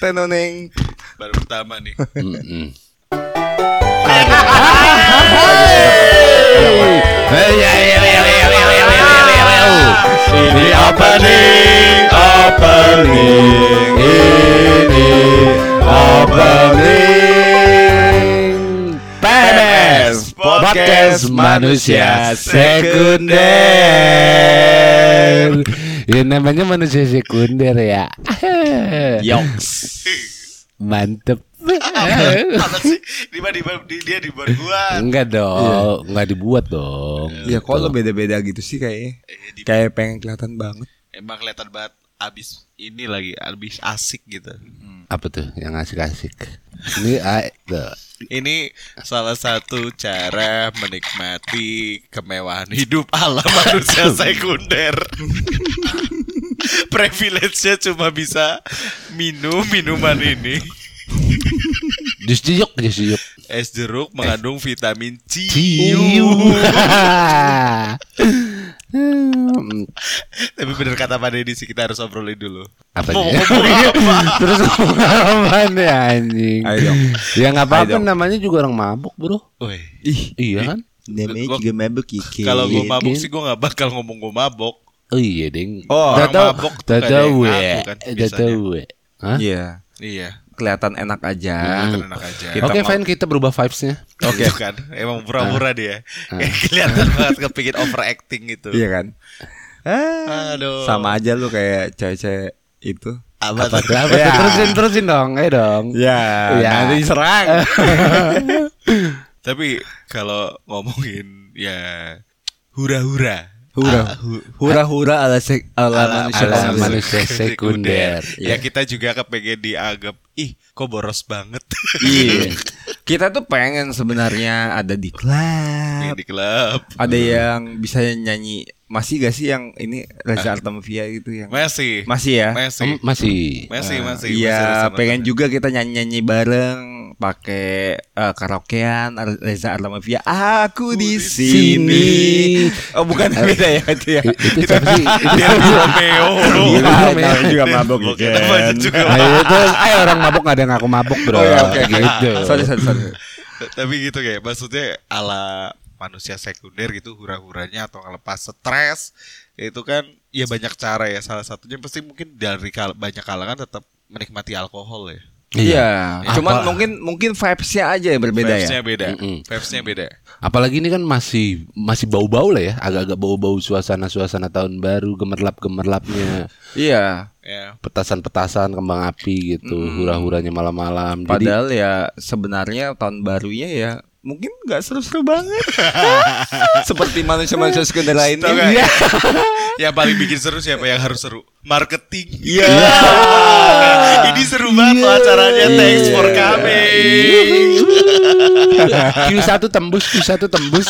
Tenoneng. Baru pertama nih. Mm Ini opening, opening, ini opening. Podcast Manusia Sekunder. Ya namanya manusia sekunder ya. Yoks. Mantep. Apa sih? Di mana di mana- di- dia di buat gua. Enggak dong, enggak dibuat dong. Ya kok lo beda-beda gitu sih kayaknya. Eh, Kayak pengen kelihatan banget. Emang kelihatan banget abis ini lagi abis asik gitu. Apa tuh yang asik-asik? Ini ah. Ini salah satu cara menikmati kemewahan hidup ala manusia sekunder. Privilege-nya cuma bisa minum minuman ini. Jus jiyuk, jus jiyuk. Es jeruk mengandung vitamin C. Hmm, Tapi bener kata Pak Deddy sih kita harus obrolin dulu. Apa? Terus ngomong apa nih anjing? Ayo. Ya nggak Ayo apa-apa namanya juga orang mabuk bro. Woi. Ih, Iya kan? namanya juga mabuk Kiki. Kalau gue Iya, mabuk sih gue gak bakal ngomong gue mabok. Oh iya ding. Oh, orang tahu, mabuk ada tahu yang ya. kan biasanya. tahu ya. Hah? Iya, Iya. Kelihatan enak aja. Kelihatan enak aja. Oke mau- fine kita berubah vibesnya. Oke kan. Emang pura-pura dia. Kelihatan banget kepingin overacting gitu. Iya kan? Ah, Aduh. sama aja lu kayak cewek-cewek itu. Apa, Apa tuh? Ya. Terusin terusin dong, ayo dong. Ya, Ya. nanti diserang. Tapi kalau ngomongin ya hura-hura. Hura. Ah, hu- Hura-hura ala sek ala, manusia ala sekunder. manusia sekunder. Ya kita juga kepengen dianggap ih kok boros banget Iya. Kita tuh pengen sebenarnya ada di klub. di klub. Ada yang bisa nyanyi masih gak sih yang ini Reza Artamevia gitu yang Masih. masih ya? Masih. Masih. Masih, masih. Iya, masih pengen juga kita nyanyi-nyanyi bareng pakai eh, karaokean Reza Artamevia. Aku di sini. Oh, bukan beda ya itu ya. Itu siapa sih? Itu Dia Romeo. Iya, Romeo. namanya juga mabok itu ayo orang mabuk gak ada yang ngaku mabuk bro. Oh, ya, oke. Gitu. Sorry, sorry, sorry. Tapi gitu kayak maksudnya ala manusia sekunder gitu hura-huranya atau ngelepas stres itu kan ya banyak cara ya. Salah satunya pasti mungkin dari kal- banyak kalangan tetap menikmati alkohol ya. Iya, cuman Apa- mungkin mungkin vibes-nya aja yang berbeda vibes-nya ya. beda. Mm-mm. vibes-nya beda. Apalagi ini kan masih masih bau-bau lah ya, agak-agak bau-bau suasana-suasana tahun baru, gemerlap-gemerlapnya, Iya. ya petasan-petasan kembang api gitu, hura-huranya malam-malam. Jadi Padahal ya sebenarnya tahun barunya ya mungkin nggak seru-seru banget. Seperti manusia-manusia sekunder lainnya. gak? Iya. yang paling bikin seru siapa yang harus seru marketing Iya. ini seru banget loh acaranya thanks for coming Q1 tembus, Q1 tembus.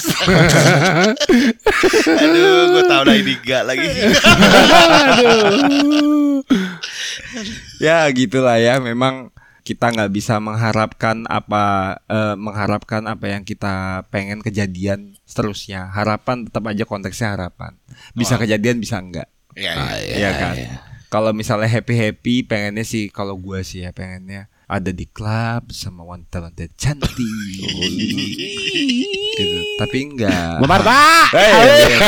aduh gue tau lah ini enggak lagi ya gitulah ya memang kita nggak bisa mengharapkan apa eh, mengharapkan apa yang kita pengen kejadian seterusnya. Harapan tetap aja konteksnya harapan. Bisa kejadian bisa enggak ya, Ah, ya. Iya kan kalau misalnya happy happy pengennya sih kalau gua sih ya pengennya ada di klub sama wanita-wanita cantik gitu. tapi enggak Memarta. Eh, iya,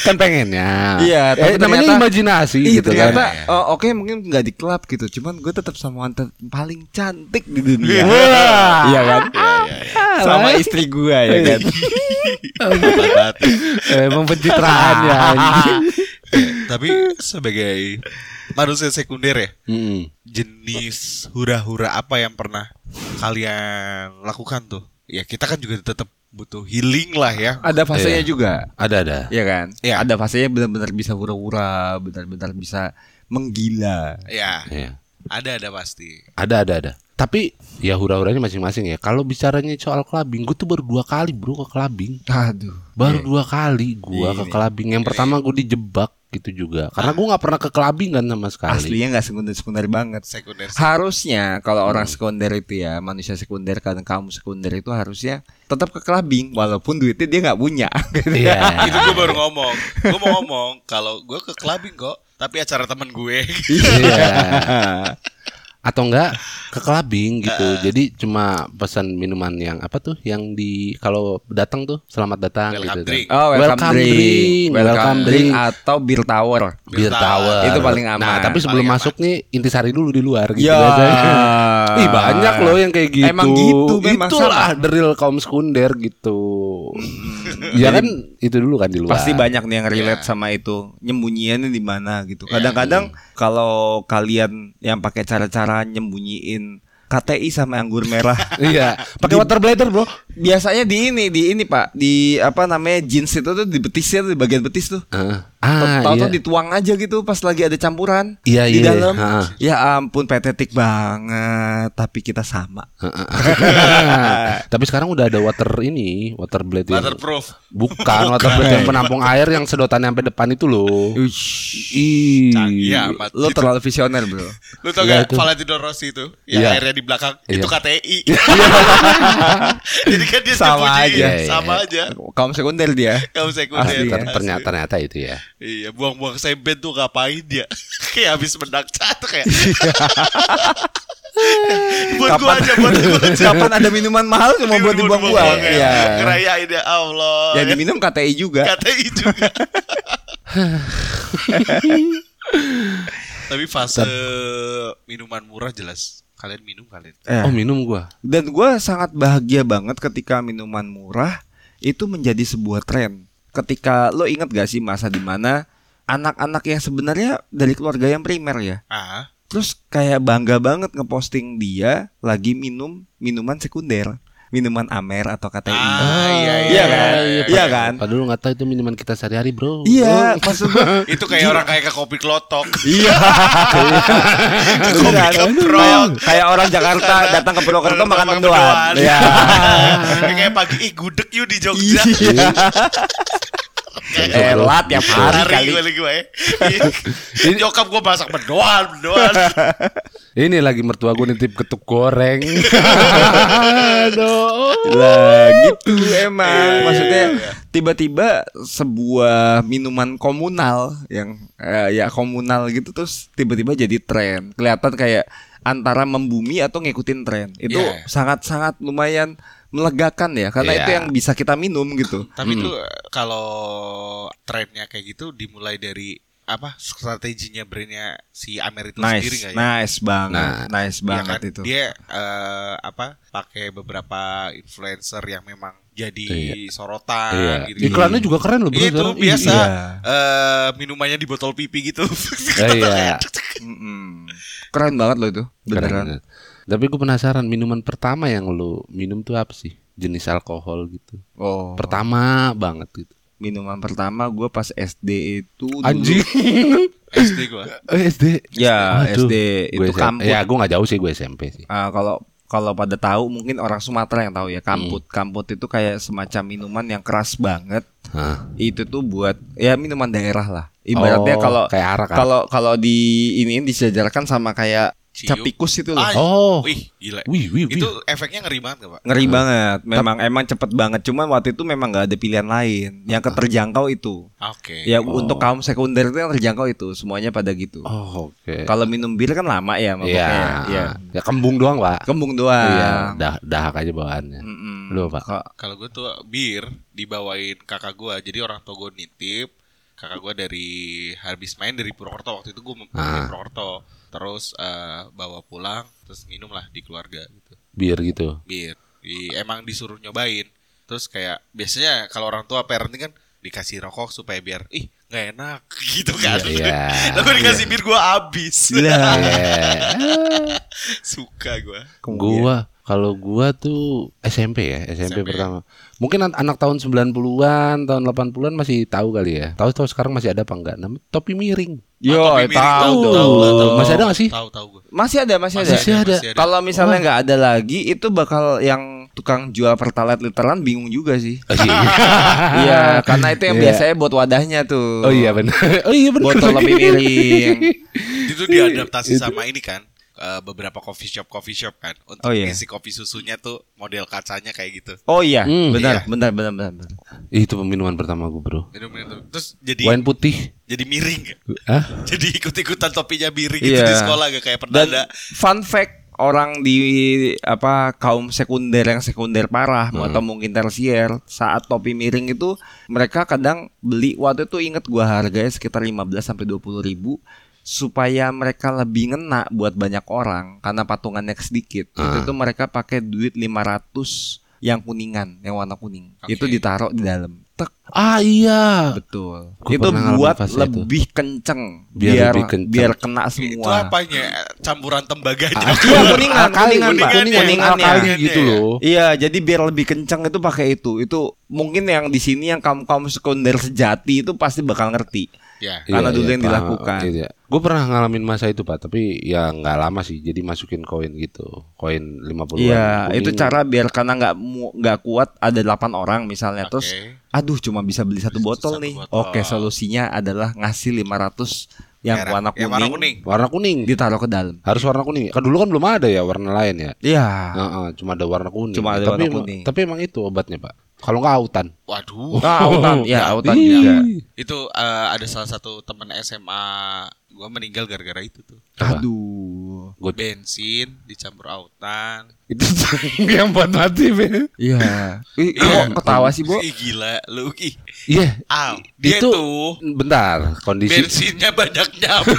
kan pengennya. Iya, tapi eh, namanya ternyata- imajinasi Ih, gitu ternyata kan. oh, oke mungkin nggak di klub gitu, cuman gue tetap sama wanita paling cantik di dunia. Wah. iya kan? Iya, iya, iya. Sama istri gue ya kan. Emang pencitraan ya. Tapi sebagai manusia sekunder ya, Mm-mm. jenis hura-hura apa yang pernah kalian lakukan tuh? Ya kita kan juga tetap butuh healing lah ya. Ada fasenya Iya. juga, Ada ada. ya kan? Iya. Ada fasenya benar-benar bisa hura-hura, benar-benar bisa menggila. Ya, Iya. ada ada pasti. Ada ada ada. Tapi ya hura-huranya masing-masing ya. Kalau bicaranya soal clubbing, gue tuh baru dua kali bro ke clubbing. Aduh. Baru dua kali gua Iya, ke iya. clubbing. Yang pertama gue dijebak gitu juga. Karena gue nggak pernah ke clubbing kan sama sekali. Aslinya nggak sekunder-sekunder banget. Sekunder. Harusnya kalau orang sekunder itu ya manusia sekunder kan kamu sekunder itu harusnya tetap ke clubbing walaupun duitnya dia nggak punya. Iya. itu gue baru ngomong. Gue mau ngomong kalau gue ke clubbing kok, tapi acara temen gue. Iya. Atau enggak ke clubbing gitu. Jadi cuma pesan minuman yang apa tuh yang di kalau datang tuh selamat datang Welcome gitu. drink. Kan. Oh, welcome, drink. Welcome, drink drink. atau beer tower. Beer Beer tower. Itu paling aman. Nah, tapi sebelum Paling masuk nih intisari dulu di luar gitu Ya. biasanya. Ih, banyak loh yang kayak gitu. Emang gitu, memang Itulah sama. real kaum sekunder gitu. Ya kan itu dulu kan di luar. Pasti banyak nih yang relate Ya. sama itu. Nyembunyiannya di mana gitu. Kadang-kadang kalau kalian yang pakai cara-cara nyembunyiin KTI sama anggur merah Iya, pakai water bladder, Bro. biasanya di ini di ini Pak di apa namanya jeans itu tuh di betisnya tuh di bagian betis tuh Heeh. Ah, Tahu iya. tuh dituang aja gitu pas lagi ada campuran Iya, di iya. dalam. Ha. Ya ampun petetik banget, tapi kita sama. Tapi sekarang udah ada water ini, water blade yang Waterproof. bukan water blade yang penampung air yang sedotannya sampai depan itu loh. Ih. Amat. Lo terlalu visioner, Bro. Lu tau Iya, gak itu. Valentino Rossi itu Yang Iya. airnya di belakang Iya. Itu KTI Jadi kan dia Sama aja. Iya, Sama iya. aja Kaum sekunder dia. Kamu sekunder Asli ya. Ter- ternyata ternyata itu ya. Iya buang-buang semen tuh ngapain dia Kayak habis menang satu kayak Buat gua aja Buat gua aja Kapan ada minuman mahal cuma buat dibuang-buang. ya. Iya. Ngerayain ya Allah Ya diminum KTI juga. KTI juga Tapi fase minuman murah jelas Kalian minum kalian Eh, Oh, minum gua. Dan gue sangat bahagia banget ketika minuman murah itu menjadi sebuah tren. Ketika lo inget gak sih masa di mana anak-anak yang sebenarnya dari keluarga yang primer ya, Ah terus kayak bangga banget ngeposting dia lagi minum minuman sekunder, minuman Amer atau KTI. Ah, iya, iya, Iya kan? iya, Iya kan? Padahal lu nggak tahu itu minuman kita sehari-hari, Bro. Iya, maksud gue Itu kayak orang kayak ke kopi kelotok Iya. Kopi keprok Kayak orang Jakarta datang ke Purwokerto makan mendoan. Iya. Kayak pagi Ih gudeg yuk di Jogja Iya. Elat ya hari kali. gue lagi gue ya. Nyokap gue masak mendoan Mendoan Ini lagi mertua gue nitip ketuk goreng. Aduh. Lah gitu emang Iya, Maksudnya iya, iya. tiba-tiba sebuah minuman komunal Yang eh, ya komunal gitu Terus tiba-tiba jadi tren Kelihatan kayak antara membumi atau ngikutin tren Itu Iya. sangat-sangat lumayan melegakan ya Karena Iya. itu yang bisa kita minum gitu Tapi itu kalau trennya kayak gitu dimulai dari apa strateginya brandnya si Amer itu sendiri Nice, nggak ya? nice banget, Nah, nice Iya banget kan? itu. Dia eh, apa pakai beberapa influencer yang memang jadi sorotan Iya. gitu. Iklannya juga keren loh, Bro. Itu sekarang. biasa Iya. eh, minumannya di botol pipi gitu. Iya. Keren banget loh itu, Keren, beneran. keren. Tapi gue penasaran minuman pertama yang lu minum tuh apa sih? Jenis alkohol gitu. Oh, Pertama banget gitu. minuman pertama gue pas SD itu Anjing. SD gua. Eh, SD. Ya, Waduh. SD Gua itu SM kamput. Ya, gue nggak jauh sih gue SMP sih. Ah, kalau kalau pada tahu mungkin orang Sumatera yang tahu ya kamput. Hmm. Kamput itu kayak semacam minuman yang keras banget. Hah. Itu tuh buat ya minuman daerah lah. Ibaratnya Oh, kalau kayak arak kalau kalau di ini disejarkan sama kayak Cium. capikus itu loh. Ah, Oh. Wih, gila. Wih, wih, wih. Itu efeknya ngeri banget gak, Pak? Ngeri banget, memang emang cepet banget. Cuman waktu itu memang nggak ada pilihan lain. Yang keterjangkau itu. Oke. Ya untuk kaum sekunder itu yang terjangkau itu semuanya pada gitu. Oh, oke. Kalau minum bir kan lama ya, Iya. mabuknya. ya. Ya kembung doang, Pak. Kembung doang. Iya, dah dahak aja bawaannya. Mm-mm. Lu, Pak. Kalau gue tuh bir dibawain kakak gue, jadi orang tua gue nitip kakak gue dari habis main dari Purwokerto waktu itu gue dari Ah. Purwokerto, terus eh, bawa pulang, terus minum lah di keluarga gitu, Bir gitu. bir. Di, emang disuruh nyobain, terus kayak biasanya kalau orang tua parenting kan dikasih rokok supaya biar ih nggak enak gitu kan. Iya. Lalu dikasih bir gue habis. Lah. Eh, Suka gue. gua kalau gua tuh SMP ya, SMP, SMP. pertama. Mungkin an- anak tahun 90-an, tahun 80-an masih tahu kali ya. Tahu tahu sekarang masih ada apa enggak? Namanya topi miring. Yo, Topi miring tahu tahu, tahu, tahu. Masih ada nggak sih? Tahu tahu gue. Masih ada, masih ada. Masih ada. Kalau misalnya nggak ada lagi, itu bakal yang tukang jual pertalite literan bingung juga sih. Oh, iya. Iya, karena itu yang Iya. biasanya buat wadahnya tuh. Oh iya benar. Oh iya benar. Botol lebih miring. itu diadaptasi sama ini kan eh, beberapa coffee shop coffee shop kan untuk Oh, iya. isi kopi susunya tuh model kacanya kayak gitu Oh iya, Hmm, benar, iya. benar, benar, benar, benar. Itu minuman pertama gue bro. Minum-minum. terus jadi Wine putih. jadi miring gak? Hah? jadi ikut-ikutan topinya miring gitu Iya. di sekolah gak kayak Dan perdana fun fact orang di apa kaum sekunder yang sekunder parah atau mungkin tersier saat topi miring itu mereka kadang beli waktu itu inget gua harganya sekitar 15 sampai 20 ribu supaya mereka lebih ngena buat banyak orang karena patungannya sedikit. Itu tuh mereka pakai duit 500 yang kuningan yang warna kuning. Oke. itu ditaruh di dalam tek Ah iya. betul Gua itu buat fase itu. lebih kenceng Biar biar lebih kenceng. biar kena itu semua apanya campuran tembaganya Iya kuningan, kuningan, Pak. kuningannya. Kuningannya. alkali Kuningannya. gitu loh. Iya, jadi biar lebih kencang itu pakai itu. Itu mungkin yang di sini yang kaum kaum sekunder sejati itu pasti bakal ngerti. ya Karena dulu yang dilakukan. Gue pernah ngalamin masa itu pak, tapi ya nggak lama sih. Jadi masukin koin gitu, koin 50 Iya, itu cara biar karena nggak nggak kuat ada 8 orang misalnya terus Oke. Aduh cuma bisa beli satu botol Satu nih. botol. Oke, solusinya adalah ngasih 500 yang Merah. warna Yang kuning, warna kuning. Warna kuning. ditaruh ke dalam. Harus warna kuning. Kan dulu kan belum ada ya warna lain ya. Iya. Heeh, cuma ada warna kuning. Cuma ada tapi warna emang- kuning. Tapi emang itu obatnya pak. Kalau nggak autan. Waduh Nah, autan, ya autan Ih. juga. itu eh, ada salah satu teman SMA gua meninggal gara-gara itu tuh Apa? Aduh. bensin dicampur autan Itu yang buat mati, Ben. Iya. Ih, Iya. kok ketawa sih, Bu? Ih, gila lu ih Iya. Aw, dia itu tuh bentar kondisi bensinnya banyak nyamuk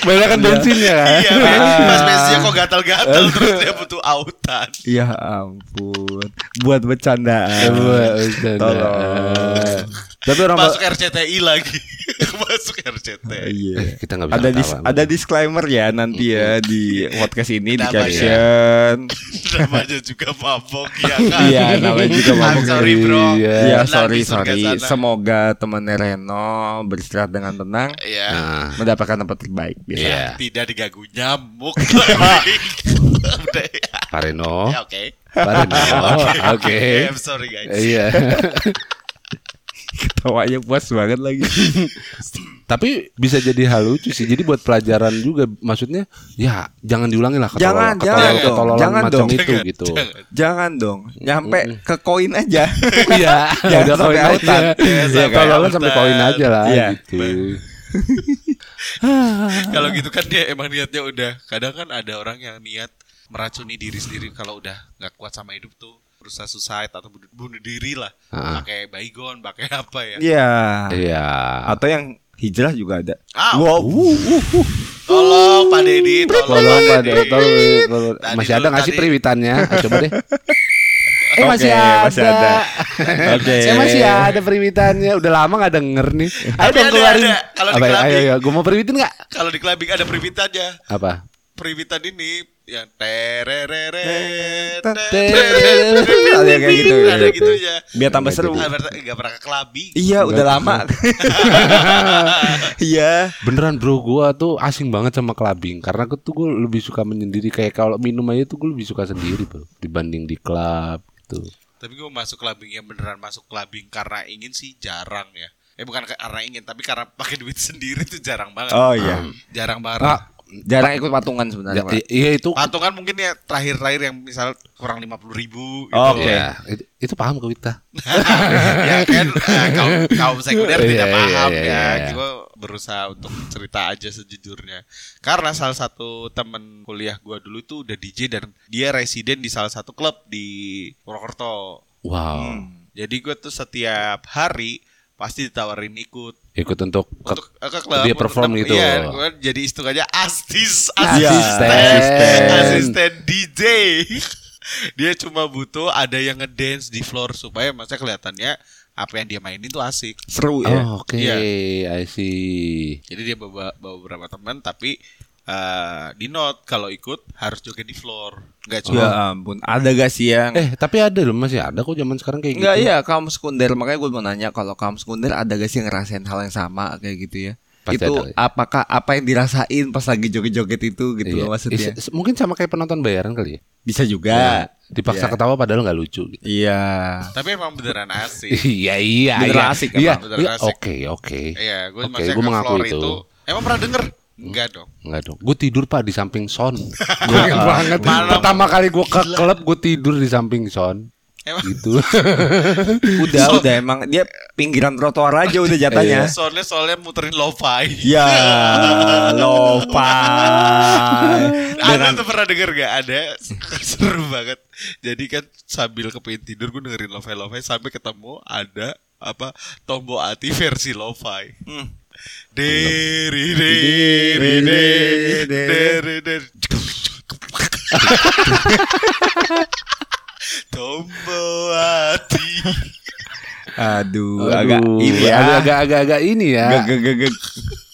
banyak kan bensinnya kan. iya pas bensinnya kok gatal-gatal terus dia butuh autan Ya ampun. Buat bercandaan. Tolong. Tapi orang masuk RCTI lagi masuk RCTI Iya. Eh, kita nggak bisa Ada dis ada disclaimer ya nanti ya di podcast ini di caption. namanya juga mabok ya kan Iya, namanya juga mabok. sorry bro Iya. Ya Nanti sorry sorry. sana. Semoga temannya Reno beristirahat dengan tenang, Iya Nah, mendapatkan tempat terbaik. Biasa. Iya. tidak diganggu nyamuk. Udah ya. Pak Reno. Ya, oke Pak Reno. Oke. I'm sorry guys Iya. Ketawanya puas banget lagi. Tapi bisa jadi hal lucu sih. Jadi buat pelajaran juga maksudnya ya jangan diulangi lah ketolol- Jangan, ketolol- jangan dong, ketololan jangan macam dong. itu Jangan, gitu. jangan. Jangan dong, nyampe ke koin aja. Iya, Jangan udah sampai koin aja. Iya, sampai Ketololan sampai koin aja lah Iya. gitu. kalau gitu kan dia emang niatnya udah kadang kan ada orang yang niat meracuni diri sendiri kalau udah nggak kuat sama hidup tuh berusaha suicide atau bunuh, bunuh diri lah Ah. pakai baygon pakai apa ya Iya. Iya. Atau yang hijrah juga ada. Ah, Wow. tolong Pak Dedi tolong Tolong Pak Dedi. Dek, tolong, tolong. Masih ada nggak sih periwitannya? Ah, Coba deh. Eh Oke, masih masih ada. ada. Oke. Saya masih ada periwitannya. Udah lama nggak denger nih. Ayo dong ada, keluarin. ada. Kalau di Apa ya? clubbing. Ayo, ayo. Gue mau periwitin nggak? kalau di clubbing ada periwitannya Apa? periwitan ini yang terereret Ada yang kayak gitu. ada gitu ya Biar tambah seru. nggak pernah ke clubbing Iya, udah lama. Iya. Beneran bro, gua tuh asing banget sama clubbing Karena gue tuh gue lebih suka menyendiri Kayak kalau minum aja tuh gue lebih suka sendiri bro Dibanding di klub gitu Tapi gue masuk clubbing yang beneran masuk clubbing karena ingin sih jarang ya. Eh bukan karena ingin, tapi karena pakai duit sendiri tuh jarang banget. Oh iya. Jarang banget. Ah, Jarang ikut patungan sebenarnya. ya, Iya itu Patungan mungkin ya terakhir-terakhir yang misal kurang lima puluh ribu gitu. Oke. Ya, itu, itu paham kok kita ya kan eh, kaum, kaum sekunder Iya, tidak iya, paham iya, ya. iya. Gue berusaha untuk cerita aja sejujurnya. Karena salah satu temen kuliah gue dulu itu udah DJ dan dia residen di salah satu klub di Purwokerto. Wow Jadi gue tuh setiap hari pasti ditawarin ikut Ikut untuk ke- untuk eh, ke klub dia untuk perform dapet- gitu. Iya, gue jadi istilahnya astis Iya, asisten asisten. asisten DJ. dia cuma butuh ada yang ngedance di floor supaya masa kelihatannya apa yang dia mainin tuh asik. Seru ya. Oh, Oke, Iya. I see. Jadi dia bawa, bawa beberapa teman tapi eh, di note kalau ikut harus joget di floor. Enggak cuma Ya ampun, ada gak sih yang Eh, tapi ada loh masih ada kok zaman sekarang kayak Enggak gitu. iya kaum sekunder makanya gue mau nanya kalau kaum sekunder ada gak sih yang ngerasain hal yang sama kayak gitu ya Pasti itu ada. apakah apa yang dirasain pas lagi joget-joget itu gitu Iya. loh maksudnya. Is- mungkin sama kayak penonton bayaran kali ya. Bisa juga. Dipaksa Iya. ketawa padahal nggak lucu gitu. Iya. Tapi emang beneran asik. Iya iya Bener iya. asik Iya, iya, asik. Oke oke. Iya, gue Oke, maksudnya gua ke mengaku floor itu. Emang pernah denger? Enggak dong. Enggak dong. Gue tidur pak di samping Son. Gue banget. Malam. Pertama kali gue ke klub gue tidur di samping Son. Emang Gitu. Udah udah emang dia pinggiran trotoar aja udah jatahnya. soalnya soalnya muterin lo-fi. Ya, lo-fi. Ada tuh pernah denger gak? Ada seru banget. Jadi kan sambil kepingin tidur gue dengerin lo-fi lo-fi sampai ketemu ada apa Tombo Ati versi lo-fi. Hmm. Deri deri deri deri deri. Tombo Ati. Aduh, Aduh, agak ini ya. agak agak agak ini ya. Gak, gak, gak, gak.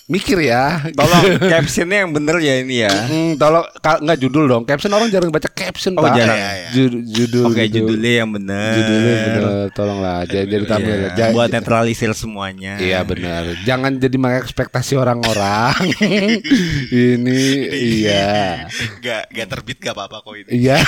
Mikir ya. Tolong captionnya yang bener ya ini ya. Hmm, tolong nggak judul dong. Caption orang jarang baca caption, Oh, Pak. jarang. Iya, iya. Judul, judul Oke, gitu. judulnya yang bener. Judulnya bener, tolonglah. Jadi jadi tampil. Iya, Ja- buat netralisir semuanya. Iya benar. Jangan jadi mengekspektasi orang-orang. ini iya. Gak gak terbit gak apa-apa kok ini. Iya.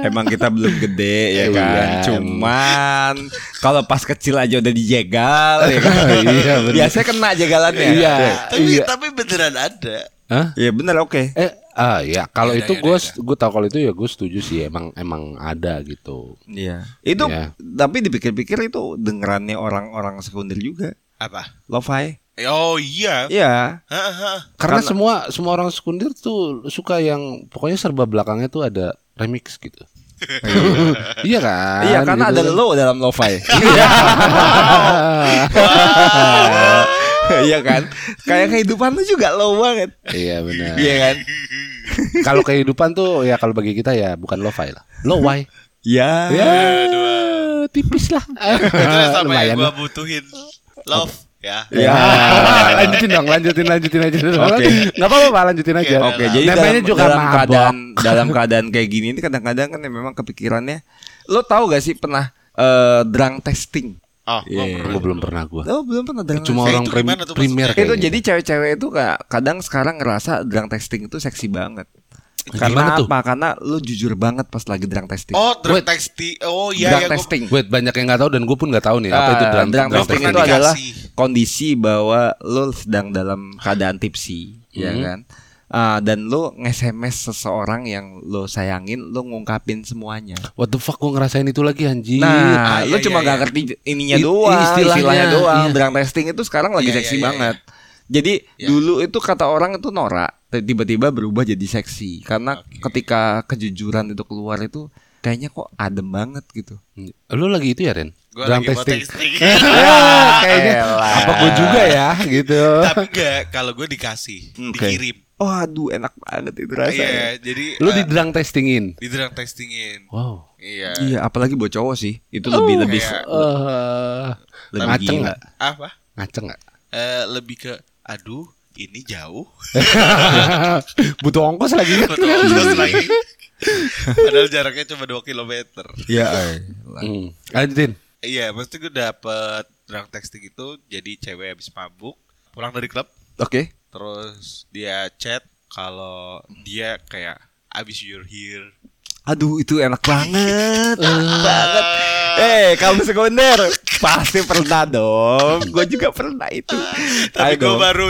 Emang kita belum gede ya Iya, kan. Cuman kalau pas kecil aja udah dijegal ya kan. Iya, bener. Biasanya kena jegalannya. Iya. Tapi iya. tapi beneran ada. Hah? Iya bener oke. Eh, ah ya kalau Ada, itu gue gue tahu kalau itu ya gue setuju sih emang emang ada gitu. Iya. Itu Iya. tapi dipikir-pikir itu dengerannya orang-orang sekunder juga. Apa? Lo-fi. Oh iya. Iya. Karena, Karena- semua semua orang sekundir tuh suka yang pokoknya serba belakangnya tuh ada remix gitu. iya kan? iya karena Gitu ada lo dalam lo-fi. Iya kan? Kayak kehidupan lu juga low banget. Iya benar. Iya kan? kalau kehidupan tuh ya kalau bagi kita ya bukan lo-fi lah. Lo-fi. Iya. Ya, tipis lah. Itu sama yang gua butuhin. Love ya. Iya. lanjutin dong, lanjutin, lanjutin aja. Oke. Nggak apa-apa, Pak, lanjutin aja. Oke, jadi namanya dalam, juga dalam mabok. keadaan dalam keadaan kayak gini ini kadang-kadang kan ya memang kepikirannya lo tahu gak sih pernah eh drunk testing? Oh, gua Iya. pernah. Gue belum pernah gue. Lo belum pernah drunk Cuma Kayak orang itu prim- gimana tuh primer itu jadi cewek-cewek itu kayak kadang sekarang ngerasa drunk testing itu seksi banget. Gimana Karena tuh? apa? Karena lu jujur banget pas lagi drunk testing. Oh, Wait. testing. Oh iya drunk ya gua- testing. Wait, banyak yang nggak tahu dan gue pun nggak tahu nih apa itu Ah, drunk, drunk drunk testing testing. itu adalah kondisi bahwa lu sedang dalam keadaan tipsi, ya Mhm. kan? Ah, dan lu nge-SMS seseorang yang lu sayangin, lu ngungkapin semuanya. What the fuck gue ngerasain itu lagi anjir. Nah, Ah, lu iya, cuma iya, gak iya. ngerti ininya I- doang, istilahnya, istilahnya, doang. iya. Drunk testing itu sekarang lagi Iya, seksi iya, iya, banget. Jadi Iya. dulu itu kata orang itu norak, tiba-tiba berubah jadi seksi karena Oke. ketika kejujuran itu keluar itu kayaknya kok adem banget gitu. Lu lagi itu ya Ren? Gua drunk lagi testing. testing. Ya, kayaknya elah. apa gue juga ya gitu. Tapi enggak, kalau gue dikasih, Oke. dikirim. Oh, aduh enak banget itu rasanya. Iya, jadi Lu eh, di drunk testingin. di drug testingin. Wow. Iya. Iya, apalagi buat cowok sih. Itu lebih lebih kayak- Eh, lebih ngaceng gila. nggak? Apa? Ngaceng nggak? Eh, lebih ke aduh, ini jauh. Butuh ongkos lagi? Betul, terus lagi. Padahal jaraknya cuma 2 km. Iya, eh. Hmm. Lanjutin. Iya, pasti gue dapet drunk texting itu jadi cewek habis mabuk, pulang dari klub, Oke. Terus dia chat kalau dia kayak abis you're here. Aduh, itu enak banget. enak banget. Eh, kamu sekunder pasti pernah dong. Gue juga pernah itu. Tapi Ayo gue baru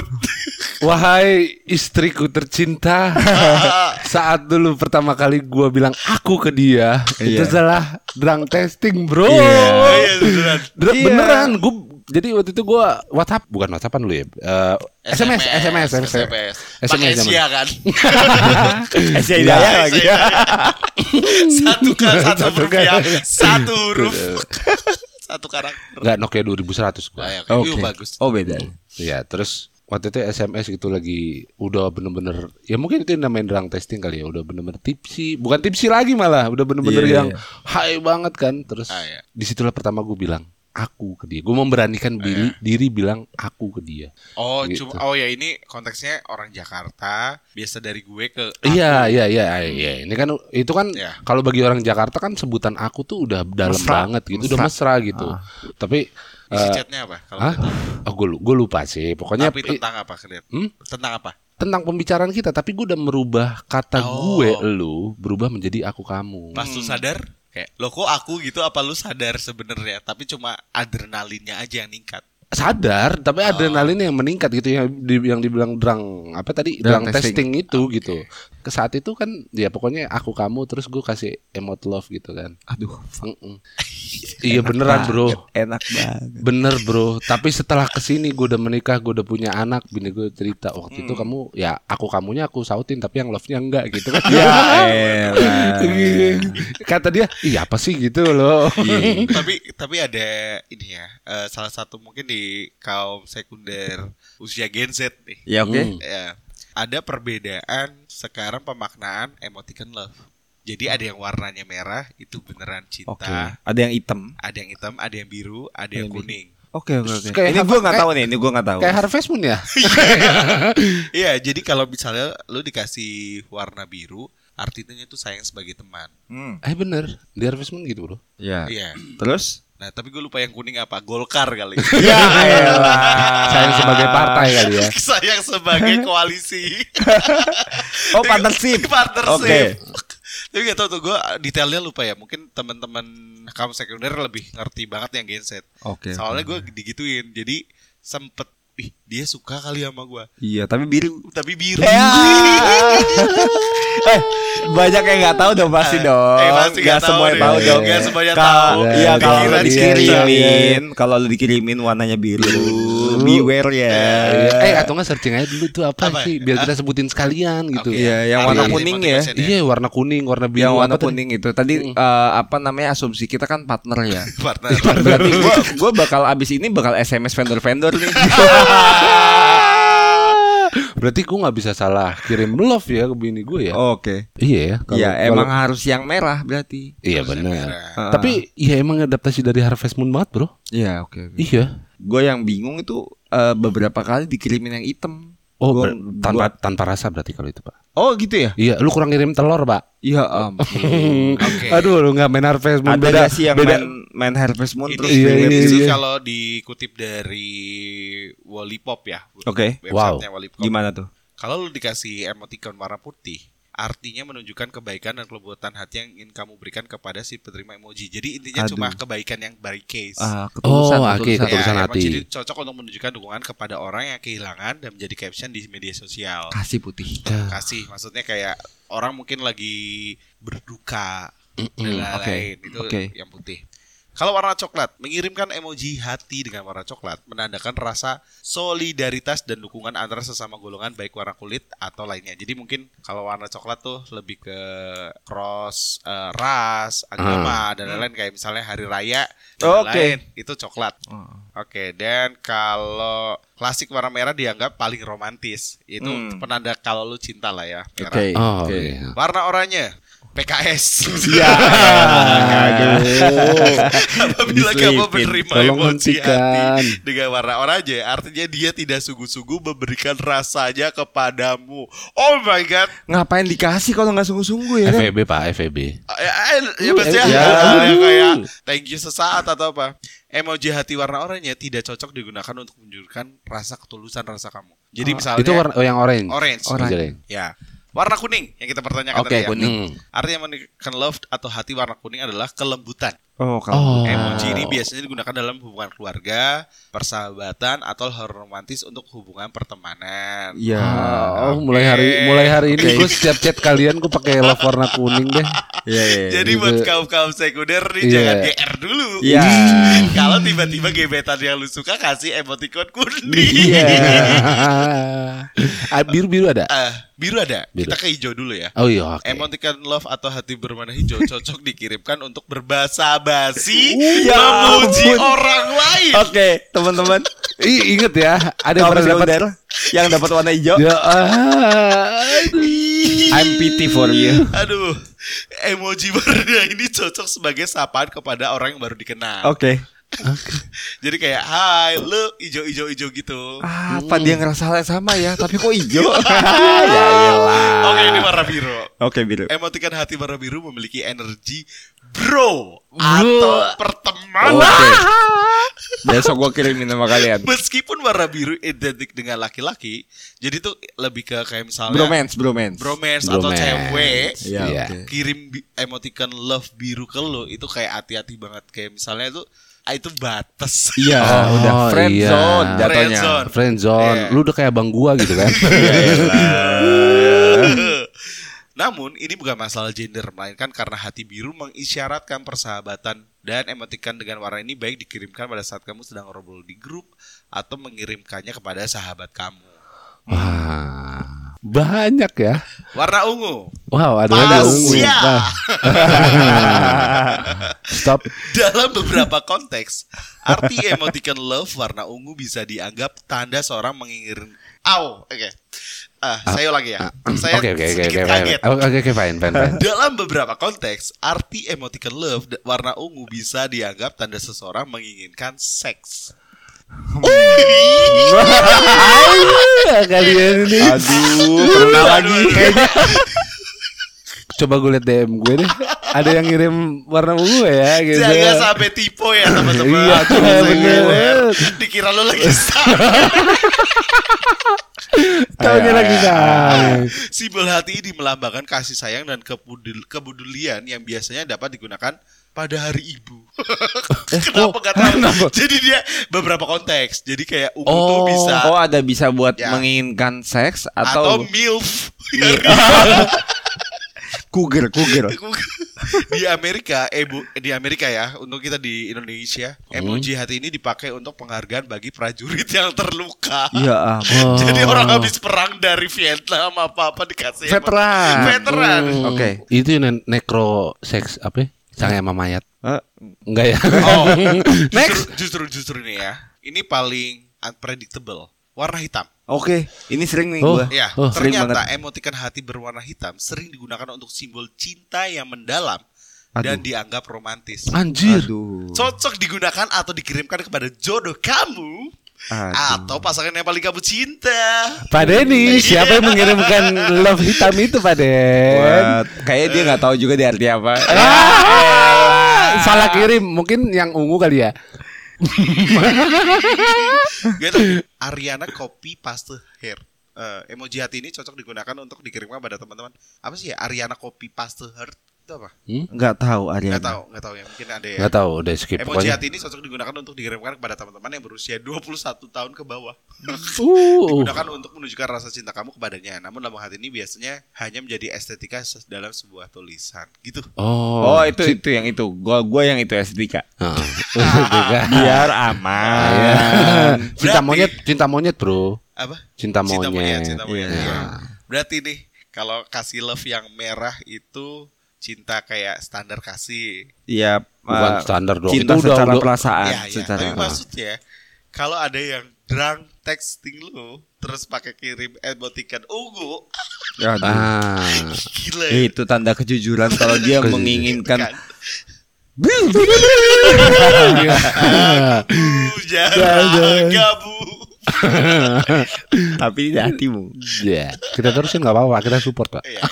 Wahai istriku tercinta, saat dulu pertama kali gua bilang aku ke dia, itu Iya. adalah drunk testing, bro. Iya. Oh iya beneran. Iya. Beneran, gue jadi waktu itu gua WhatsApp bukan WhatsAppan lu ya, Eh, SMS, SMS, SMS, SMS. SMS. Asia kan. Asia Hidayah lagi. satu kan satu Satu huruf ya. kan. Satu huruf. satu karakter. Enggak Nokia 2100 gua. Ah, ya, oke. Oke. Wih, bagus. Oh, beda. Iya, terus waktu itu SMS gitu lagi udah bener-bener ya mungkin itu yang namanya drunk testing kali ya udah bener-bener tipsi bukan tipsi lagi malah udah bener-bener Iya, yang iya. high banget kan terus Ah, iya. di situlah pertama gue bilang aku ke dia. Gue memberanikan diri diri bilang aku ke dia. Oh, Gitu. cuma oh ya ini konteksnya orang Jakarta, biasa dari gue ke Iya, iya, iya, iya. Ini kan itu kan Ya. kalau bagi orang Jakarta kan sebutan aku tuh udah dalam Mesra. banget gitu, udah mesra gitu. Tapi isi eh, chatnya apa? Kalau tahu? Oh, gue gue lupa sih. Pokoknya Tapi tentang apa kalian? Hmm? Tentang apa? tentang pembicaraan kita, tapi gue udah merubah kata Oh. gue lu berubah menjadi aku kamu. Pas lu sadar kayak lo kok aku gitu apa lu sadar sebenarnya tapi cuma adrenalinnya aja yang ningkat. Sadar, tapi adrenalin yang meningkat gitu yang di, yang dibilang drang apa tadi Drang drang, testing. testing, itu gitu. Ke saat itu kan ya pokoknya aku kamu terus gue kasih emote love gitu kan. Aduh, Mm-mm. iya beneran bro. enak banget. Bener bro, tapi setelah ke sini gue udah menikah, gue udah punya anak, bini gue cerita waktu Hmm. itu kamu ya aku kamunya aku sautin tapi yang love-nya enggak gitu kan. Ya elah. Kata dia, iya apa sih gitu loh. tapi tapi ada ini ya eh, salah satu mungkin di kaum sekunder usia Gen Z nih. Ya oke. Hmm. Ya, ada perbedaan sekarang pemaknaan emoticon love. Jadi ada yang warnanya merah itu beneran cinta, Oke. Ada yang hitam. ada yang hitam, ada yang biru, ada yang Yang biru. kuning. Oke oke Ini gue nggak tahu nih. Ini gue nggak tahu. Kayak Harvest Moon ya? Iya, jadi kalau misalnya lu dikasih warna biru, artinya itu sayang sebagai teman. Hmm. eh bener, di Harvest Moon gitu bro. Ya. Iya. Terus? Nah, tapi gue lupa yang kuning apa? Golkar kali. Ya elah. Sayang sebagai partai kali ya. sayang sebagai koalisi. Oh partnership. Partnership. Oke. Tapi gak tau tuh gue detailnya lupa ya. Mungkin teman-teman kamu sekunder lebih ngerti banget yang genset. Oke. Soalnya gue digituin. Jadi sempet, ih dia suka kali sama gue. Iya tapi biru. Tapi biru. Ya. eh banyak yang nggak tahu dong pasti Eh, dong. eh, pasti nggak Nggak tahu semua deh. tahu dong. Nggak semuanya tahu. Iya kalau dikirimin, kalau dikirimin warnanya biru, beware ya. Eh atau nggak searching aja dulu tuh apa, Apa? sih biar kita sebutin sekalian gitu. Iya, yang warna kuning ya. motivation Iya warna kuning, warna biru, Yang warna apa tadi? kuning itu tadi eh, apa namanya asumsi kita kan partner ya. Partner. Berarti gua gua bakal abis ini bakal SMS vendor-vendor nih. Berarti gue nggak bisa salah kirim love ya ke bini gue ya. Oke. Iya ya. Iya, kalau- emang harus yang merah berarti. Iya benar. Tapi iya emang adaptasi dari Harvest Moon banget bro. Iya, oke oke. Iya. Gue yang bingung itu eh, beberapa kali dikirimin yang hitam. Oh Gua- ber- tanpa tanpa rasa berarti kalau itu pak. Oh gitu ya? Iya, lu kurang ngirim telur pak. Iya ampun. Oke. Aduh, lu nggak main Harvest Moon Ada beda. nggak sih yang beda. main main Harvest Moon Ini, terus Iya, di web iya, itu itu? iya. kalau dikutip dari Wallipop ya. Oke. Websitenya Wallipop. Gimana tuh? Kalau lu dikasih emoticon warna putih, artinya menunjukkan kebaikan dan kelembutan hati yang ingin kamu berikan kepada si penerima emoji. Jadi intinya Aduh. cuma kebaikan yang by case. Ah, ketulusan, Oh, oke, ketulusan. ketulusan emang hati. Jadi cocok untuk menunjukkan dukungan kepada orang yang kehilangan dan menjadi caption di media sosial. Kasih putih. Kasih, maksudnya kayak orang mungkin lagi berduka dan oke, lain-lain itu oke. yang putih. Kalau warna coklat, mengirimkan emoji hati dengan warna coklat menandakan rasa solidaritas dan dukungan antara sesama golongan baik warna kulit atau lainnya. Jadi mungkin kalau warna coklat tuh lebih ke cross eh, ras, agama dan lain-lain kayak misalnya hari raya dan Oke. lain itu coklat. Oke, dan kalau klasik warna merah dianggap paling romantis. Itu Hmm. penanda kalau lu cinta lah ya. Oke. Oh, Oke. iya. Warna oranye PKS. Iya. Apabila kamu menerima Tolong emoji hentikan. hati dengan warna oranye, artinya dia tidak sungguh-sungguh memberikan rasanya kepadamu. Oh my god. Ngapain dikasih kalau nggak sungguh-sungguh ya kan? FEB pak, FEB. Ya, ya biasanya ya. hal yang kayak thank you sesaat atau apa. Emoji hati warna oranye tidak cocok digunakan untuk menunjukkan rasa ketulusan rasa kamu. Jadi misalnya Itu warna oh, yang orange. orange. Orange. Ya. Warna kuning yang kita pertanyakan Oke, tadi ya. kuning. Hmm. Artinya menunjukkan love atau hati warna kuning adalah kelembutan. Oh, Oh. kalau Emoji ini biasanya digunakan dalam hubungan keluarga, persahabatan, atau hal romantis untuk hubungan pertemanan. Iya. Oh, mulai hari mulai hari ini gue setiap chat kalian gue pakai love warna kuning deh. Iya, iya. Jadi gitu. buat kaum kaum sekunder nih Iya. jangan GR dulu. Iya. Kalau tiba-tiba gebetan yang lu suka kasih emoticon kuning. Iya. Ah, biru biru ada. Ah, biru ada. Biru. Kita ke hijau dulu ya. Oh iya oke. Emoticon love atau hati berwarna hijau cocok dikirimkan untuk berbahasa basi Ya memuji ampun. orang lain. Oke, teman-teman. Ih, inget ya, ada pernah dapat yang dapat warna hijau. Ya. I'm pity for you. Aduh, emoji warna ini cocok sebagai sapaan kepada orang yang baru dikenal. Oke. Jadi kayak hai, lu ijo-ijo-ijo gitu. Apa dia ngerasa hal yang sama ya? Tapi kok hijau? ya iyalah. Oke, ini warna biru. Oke biru. Emoticon hati warna biru memiliki energi bro atau pertemanan. Oke. Besok gua kirimin sama kalian. Meskipun warna biru identik dengan laki-laki, jadi tuh lebih ke kayak misalnya Bromance, bromance. bromance atau Bromance. cewek Iya, Iya. oke. kirim emoticon love biru ke lo itu kayak hati-hati banget kayak misalnya itu ah, itu batas. Iya, Oh, udah friend iya. zone jatuhnya. Friend zone. Friend zone. Iya. Lu udah kayak bang gua gitu kan. Namun ini bukan masalah gender melainkan karena hati biru mengisyaratkan persahabatan dan emoticon dengan warna ini baik dikirimkan pada saat kamu sedang ngobrol di grup atau mengirimkannya kepada sahabat kamu. Wah. Banyak ya. Warna ungu. Wow, ada lagi Malaysia. ungu. Wah. Stop. Dalam beberapa konteks, arti emoticon love warna ungu bisa dianggap tanda seorang mengingirin. Au, oke. Ah, saya ulangi ya. Saya Oke oke oke sedikit oke fine. kaget. Oke oke oke, fine fine fine. Dalam beberapa konteks, arti emoticon love warna ungu bisa dianggap tanda seseorang menginginkan seks. Kalian ini Aduh, pernah lagi kayaknya. coba gue liat DM gue deh. Ada yang ngirim warna ungu ya gitu. Jangan sampai tipe ya teman-teman. Iya, bener. Dikira lu lagi sama. Taunya lagi kan. Simbol hati ini melambangkan kasih sayang dan kepudul- kepedulian yang biasanya dapat digunakan pada hari ibu. Kenapa gak tahu? Jadi dia beberapa konteks. Jadi kayak ungu tuh Oh, bisa oh ada bisa buat Ya. menginginkan seks atau, atau, milf. cougar, cougar. di Amerika, ebo, di Amerika ya, untuk kita di Indonesia, emoji hati ini dipakai untuk penghargaan bagi prajurit yang terluka. Iya, ampun. Jadi orang habis perang dari Vietnam apa apa dikasih emoji. Veteran. Veteran. Oke. Itu ne- necro seks apa? ya? Sang sama mayat. Eh, Enggak ya? Oh, Next. justru, justru justru nih ya. Ini paling unpredictable. Warna hitam. Oke, ini sering nih Oh. gua. Ya, Oh. Ternyata banget. emoticon hati berwarna hitam sering digunakan untuk simbol cinta yang mendalam Aduh. dan dianggap romantis. Anjir. Aduh. Cocok digunakan atau dikirimkan kepada jodoh kamu Aduh. atau pasangan yang paling kamu cinta. Pak Denny, siapa yang mengirimkan love hitam itu Pak Den? Kayaknya dia nggak tahu juga di arti apa. Ah, salah kirim, mungkin yang ungu kali ya. Gitu. Ariana copy paste hair. Eh, emoji hati ini cocok digunakan untuk dikirimkan pada teman-teman. Apa sih ya? Ariana copy paste heart itu apa? Nggak tahu Ariana. Nggak tahu, nggak tahu ya. Mungkin ada ya. Nggak tahu, udah skip Emoji pokoknya. hati ini cocok digunakan untuk dikirimkan kepada teman-teman yang berusia 21 tahun ke bawah. Uh, Digunakan untuk menunjukkan rasa cinta kamu kepadanya. Namun lambang hati ini biasanya hanya menjadi estetika dalam sebuah tulisan. Gitu. oh, Oh, itu itu yang itu. Gua gua yang itu estetika. Heeh. Estetika. Biar Iya. aman. cinta Berarti- monyet, cinta monyet bro, Apa? cinta Cinta monyet. monyet, cinta monyet. Iya. iya. Berarti nih, kalau kasih love yang merah itu cinta kayak standar kasih. Iya, Bukan eh, standar dong. Cinta Itu secara udah- perasaan, ya, ya. secara Tapi maksudnya kalau ada yang drunk texting lu terus pakai kirim emoticon ungu, Aduh. Ah, gila. ya. Itu tanda kejujuran kalau dia Kejujuran. menginginkan Kan? Uh, jangan gabu. tapi di hatimu. ya kita terusin nggak apa-apa, kita support pak. Iya.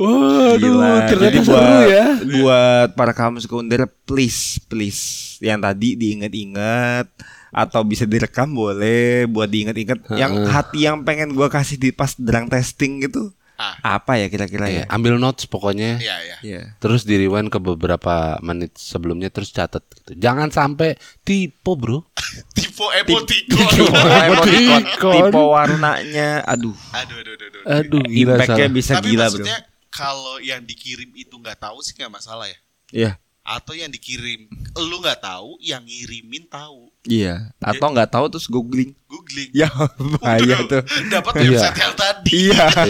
Waduh, Gila. ternyata Jadi seru buat, ya. buat para kamu sekunder please please yang tadi diingat-ingat atau bisa direkam boleh buat diingat-ingat yang hati yang pengen gua kasih di pas drang testing gitu Ah. apa ya kira-kira Iya, ya ambil notes pokoknya. Iya, iya. Iya. Terus di rewind ke beberapa menit sebelumnya terus catat gitu. Jangan sampai tipe, Bro. Tipe emoticon. Tipe emoticon, tipe warnanya, aduh, aduh, aduh, aduh, aduh. Aduh, gila impactnya salah. bisa Tapi gila bro. maksudnya kalau yang dikirim itu nggak tahu sih nggak masalah ya. Iya, Atau yang dikirim lu nggak tahu, yang ngirimin tahu. Iya. Atau nggak tahu terus googling. Googling. Ya, bahaya tuh. Dapat Iya. website yang tadi. Iya.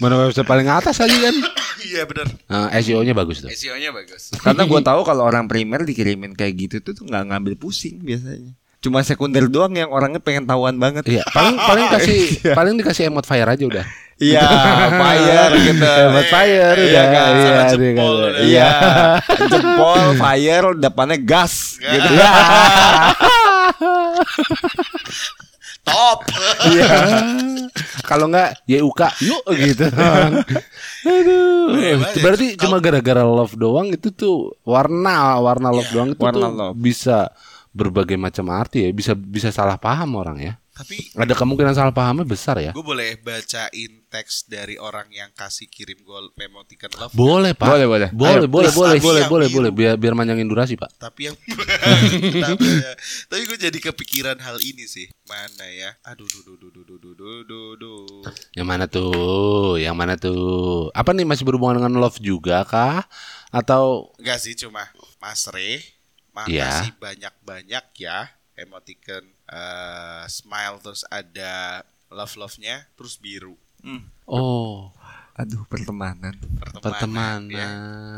Mana website paling atas aja kan? Iya benar. Nah, SEO-nya bagus tuh. SEO-nya bagus. Karena gue tahu kalau orang primer dikirimin kayak gitu tuh tuh nggak ngambil pusing biasanya. Cuma sekunder doang yang orangnya pengen tahuan banget. Iya, paling paling kasih paling dikasih emot fire aja udah. Iya, fire gitu. Emot fire Iya, udah. kan? Iya, Sama dia jempol kan. udah. Iya, jempol, fire, depannya gas. Gitu. Iya. Top. Iya. Kalau enggak YUK yuk gitu. Aduh. Ya. Berarti cuma gara-gara love doang itu tuh warna warna love Iya, doang itu warna tuh love. bisa berbagai macam arti ya, bisa bisa salah paham orang ya. Tapi Ada kemungkinan salah pahamnya besar ya. gue boleh bacain teks dari orang yang kasih kirim gue memotikan love. Boleh, Pak. Boleh, boleh. Boleh, Ayo, boleh, boleh, boleh, yang boleh, boleh biar biar manjangin durasi, Pak. Tapi yang tapi, ya. tapi gue jadi kepikiran hal ini sih. Mana ya? Aduh, duh, duh, duh, duh, duh, duh, duh, duh, duh. Yang mana tuh? Yang mana tuh? Apa nih masih berhubungan dengan love juga kah? Atau Enggak sih, cuma Mas Re, Iya. makasih banyak-banyak ya emoticon eh, smile terus ada love love-nya terus biru oh, Aduh, pertemanan. pertemanan. pertemanan. ya.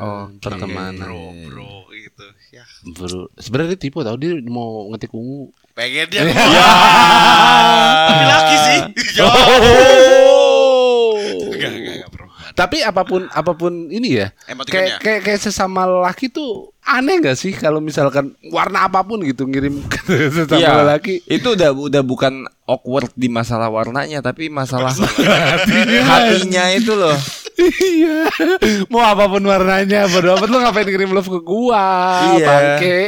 Oke. Pertemanan. Bro, bro gitu. Ya, Bro, sebenarnya dia tipe tau dia mau ngetik ungu. pengen dia. Tapi laki sih. Ya. Enggak, enggak, enggak perempuan. Tapi apa pun apa pun ini ya, kayak kayak kayak sesama laki tuh aneh gak sih kalau misalkan warna apa pun gitu ngirim ke sesama Iya, laki. itu udah udah bukan awkward di masalah warnanya, tapi masalah hatinya itu loh. iya, mau apa pun warnanya, bodo amat lu ngapain ngirim love ke gua, Iya. bangke.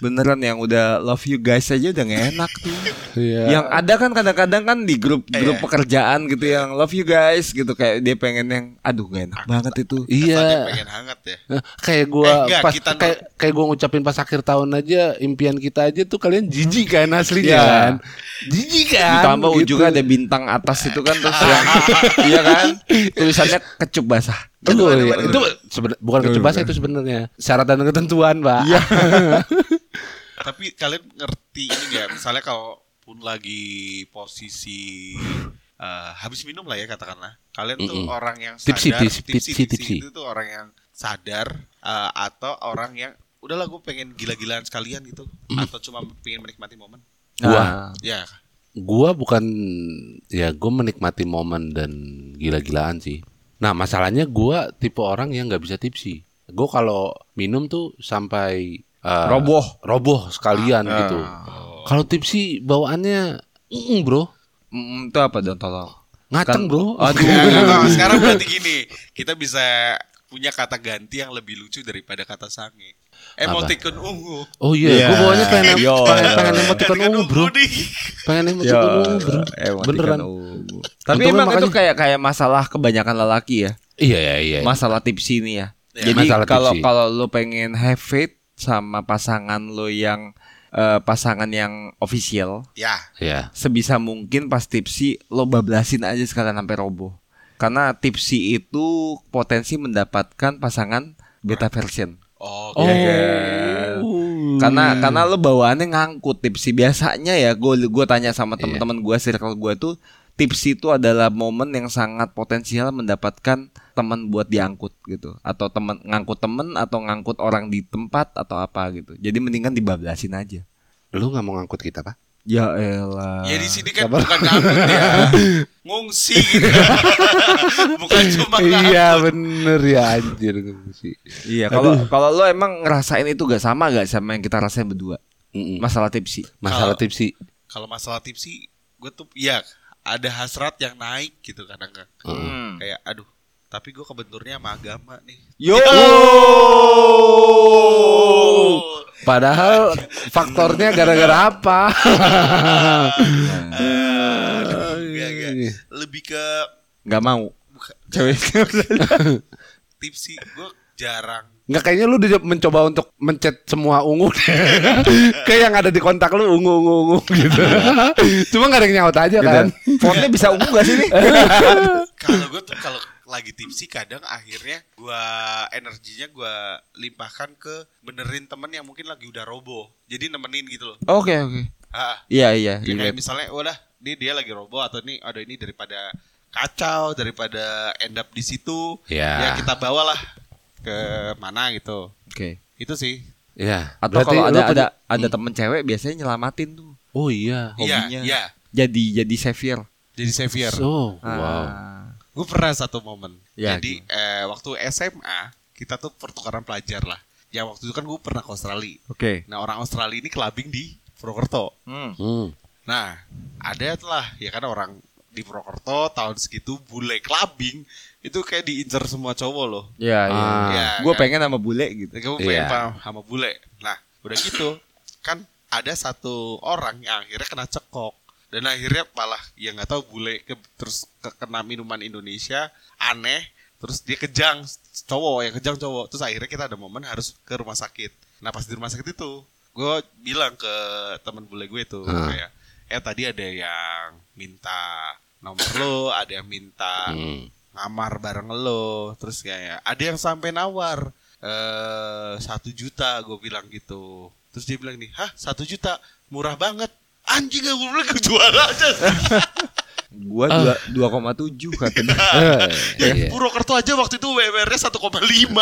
Beneran yang udah love you guys aja udah gak enak tuh. Iya. Yang ada kan kadang-kadang kan di grup grup pekerjaan gitu yang love you guys gitu kayak dia pengen yang aduh gak enak banget itu. Iya. pengen hangat ya. Nah, kayak gua Eh, enggak, pas kita- kayak kayak gua ngucapin pas akhir tahun aja impian kita aja tuh kalian jijik kan aslinya Iya. kan. Jijik kan. Ditambah gitu. ujungnya ada bintang atas itu kan terus yang iya kan tulisannya kecup basah. Itu, Aduh, iya. aduh, itu seben- bukan kecebasa itu sebenarnya syarat dan ketentuan, Pak. Iya. Tapi kalian ngerti ini nggak? Misalnya kalau pun lagi posisi eh, habis minum lah ya katakanlah. Kalian tuh Mm-mm. orang yang sadar, tipsy, tipsy, tipsy. itu tuh orang yang sadar eh, atau orang yang udahlah gue pengen gila-gilaan sekalian gitu atau cuma pengen menikmati momen. Gua. Nah, Ya, gua bukan ya gua menikmati momen dan gila-gilaan sih. Nah, masalahnya gua tipe orang yang nggak bisa tipsi. Gua kalau minum tuh sampai eh, Roboh. roboh sekalian gitu. Kalau tipsi bawaannya mm, bro, mm, itu apa dong tolong? ngaceng Kan- bro. Aduh. Ya, sekarang berarti gini, kita bisa punya kata ganti yang lebih lucu daripada kata sange. Emoticon ungu. Oh iya, Iya. gua bawanya pengen Yo, pengen, yo. pengen emoticon Emoticon ungu bro, pengen emoticon ungu bro, emoticon beneran. ungu. Tapi Untungnya emang itu makanya- kayak kayak masalah kebanyakan lelaki ya. Iya iya iya. Masalah tipsi ini ya. Ya, Jadi kalau kalau lo pengen have faith sama pasangan lo yang eh, pasangan yang official, Ya, Iya. sebisa mungkin pas tipsi lo bablasin aja sekalian sampai roboh. Karena tipsi itu potensi mendapatkan pasangan beta version. Oh, Oh. Iya kan? Karena karena lo bawaannya ngangkut tipsi biasanya ya gue gue tanya sama Iya. teman-teman gue circle gue tuh tipsi itu adalah momen yang sangat potensial mendapatkan teman buat diangkut gitu atau teman ngangkut temen atau ngangkut orang di tempat atau apa gitu jadi mendingan dibablasin aja Lu nggak mau ngangkut kita pak? Ya elah Ya di sini kan bukan ngangkut ya, ngungsi gitu. bukan cuma iya bener ya anjir sih. iya kalau kalau lo emang ngerasain itu gak sama gak sama yang kita rasain berdua Mm-mm. masalah tipsi Masalah Kalau- tipsi. Kalau masalah tipsi, gue tuh ya ada hasrat yang naik gitu kadang kan. Hmm. Kayak aduh, tapi gue kebenturnya sama agama nih. yo Padahal faktornya gara-gara apa? Lebih ke nggak mau. Bukan cewek tipsi, gue jarang. Nggak kayaknya lu udah mencoba untuk mencet semua ungu Kayak yang ada di kontak lu ungu ungu ungu gitu. Cuma nggak ada yang nyaut aja kan. fontnya bisa ungu gak sih nih? Kalau gue tuh kalau lagi tipsi kadang akhirnya gua energinya gua limpahkan ke benerin temen yang mungkin lagi udah roboh. Jadi nemenin gitu loh. oke oke Ah, iya iya Ya, kayak misalnya udah dia dia lagi roboh atau nih ada ini daripada kacau daripada end up di situ Ya. ya kita bawalah ke mana gitu oke itu sih Ya. Atau berarti kalau ada ada ada temen cewek biasanya nyelamatin tuh Oh iya. Iya, hobinya. iya. Jadi jadi savior. Jadi Xavier. So, wow. Ah. Gue pernah satu momen. Ya, Jadi eh, waktu SMA kita tuh pertukaran pelajar lah. Ya waktu itu kan gue pernah ke Australia. Oke. Nah orang Australia ini kelabing di Purwokerto. Hmm. Hmm. Nah ada lah ya kan orang di Purwokerto tahun segitu bule kelabing itu kayak diincar semua cowok loh. Ya, ya. Ah. Ya, Gue kan? pengen sama bule gitu. Kamu pengen Iya. paham sama bule. Nah, udah gitu kan ada satu orang yang akhirnya kena cekok dan akhirnya malah ya nggak tahu bule ke, terus ke- kena minuman Indonesia aneh terus dia kejang cowok yang kejang cowok. Terus akhirnya kita ada momen harus ke rumah sakit. Nah pas di rumah sakit itu gue bilang ke teman bule gue tuh Hmm. kayak eh tadi ada yang minta nomor lo ada yang minta Hmm. ngamar bareng lo. Terus kayak ada yang sampai nawar. Eh satu juta gue bilang gitu. Terus dia bilang nih hah satu juta? Murah banget anjing gue bilang gue jual aja Gua dua dua koma tujuh kata dia. Eh, ya iya. Purwokerto aja waktu itu WMR-nya 1,5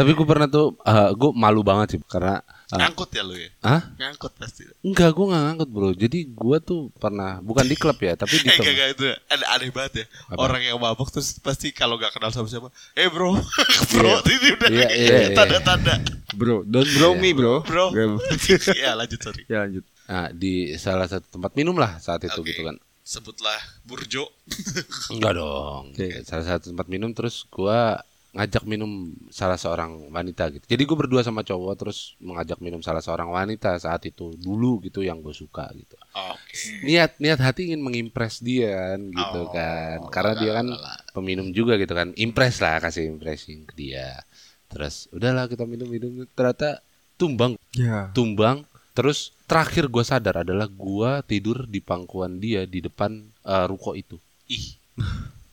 Tapi gue pernah tuh, gue malu banget sih karena, uh, ngangkut ya lo ya ah, ngangkut pasti enggak gue nggak ngangkut bro. Jadi gue tuh pernah, bukan di klub ya, tapi di eh tem- gak, gak itu ada aneh banget ya Apa? orang yang mabok terus pasti kalau gak kenal sama siapa eh bro bro ini udah Iya, iya, iya. tanda-tanda Bro, don't blow me, bro. bro Gak- ya lanjut sorry ya lanjut. Nah, di salah satu tempat minum lah saat itu Oke. gitu kan. sebutlah burjo Enggak dong. Oke. Salah satu tempat minum terus gua ngajak minum salah seorang wanita gitu. Jadi gue berdua sama cowok terus mengajak minum salah seorang wanita saat itu dulu gitu yang gue suka gitu. oke Niat niat hati ingin mengimpress dia kan gitu Oh, kan. Karena dia kan peminum juga gitu kan. Impress lah kasih impressing ke dia. Terus udahlah kita minum-minum ternyata tumbang Ya. tumbang terus terakhir gue sadar adalah gua tidur di pangkuan dia di depan eh, ruko itu ih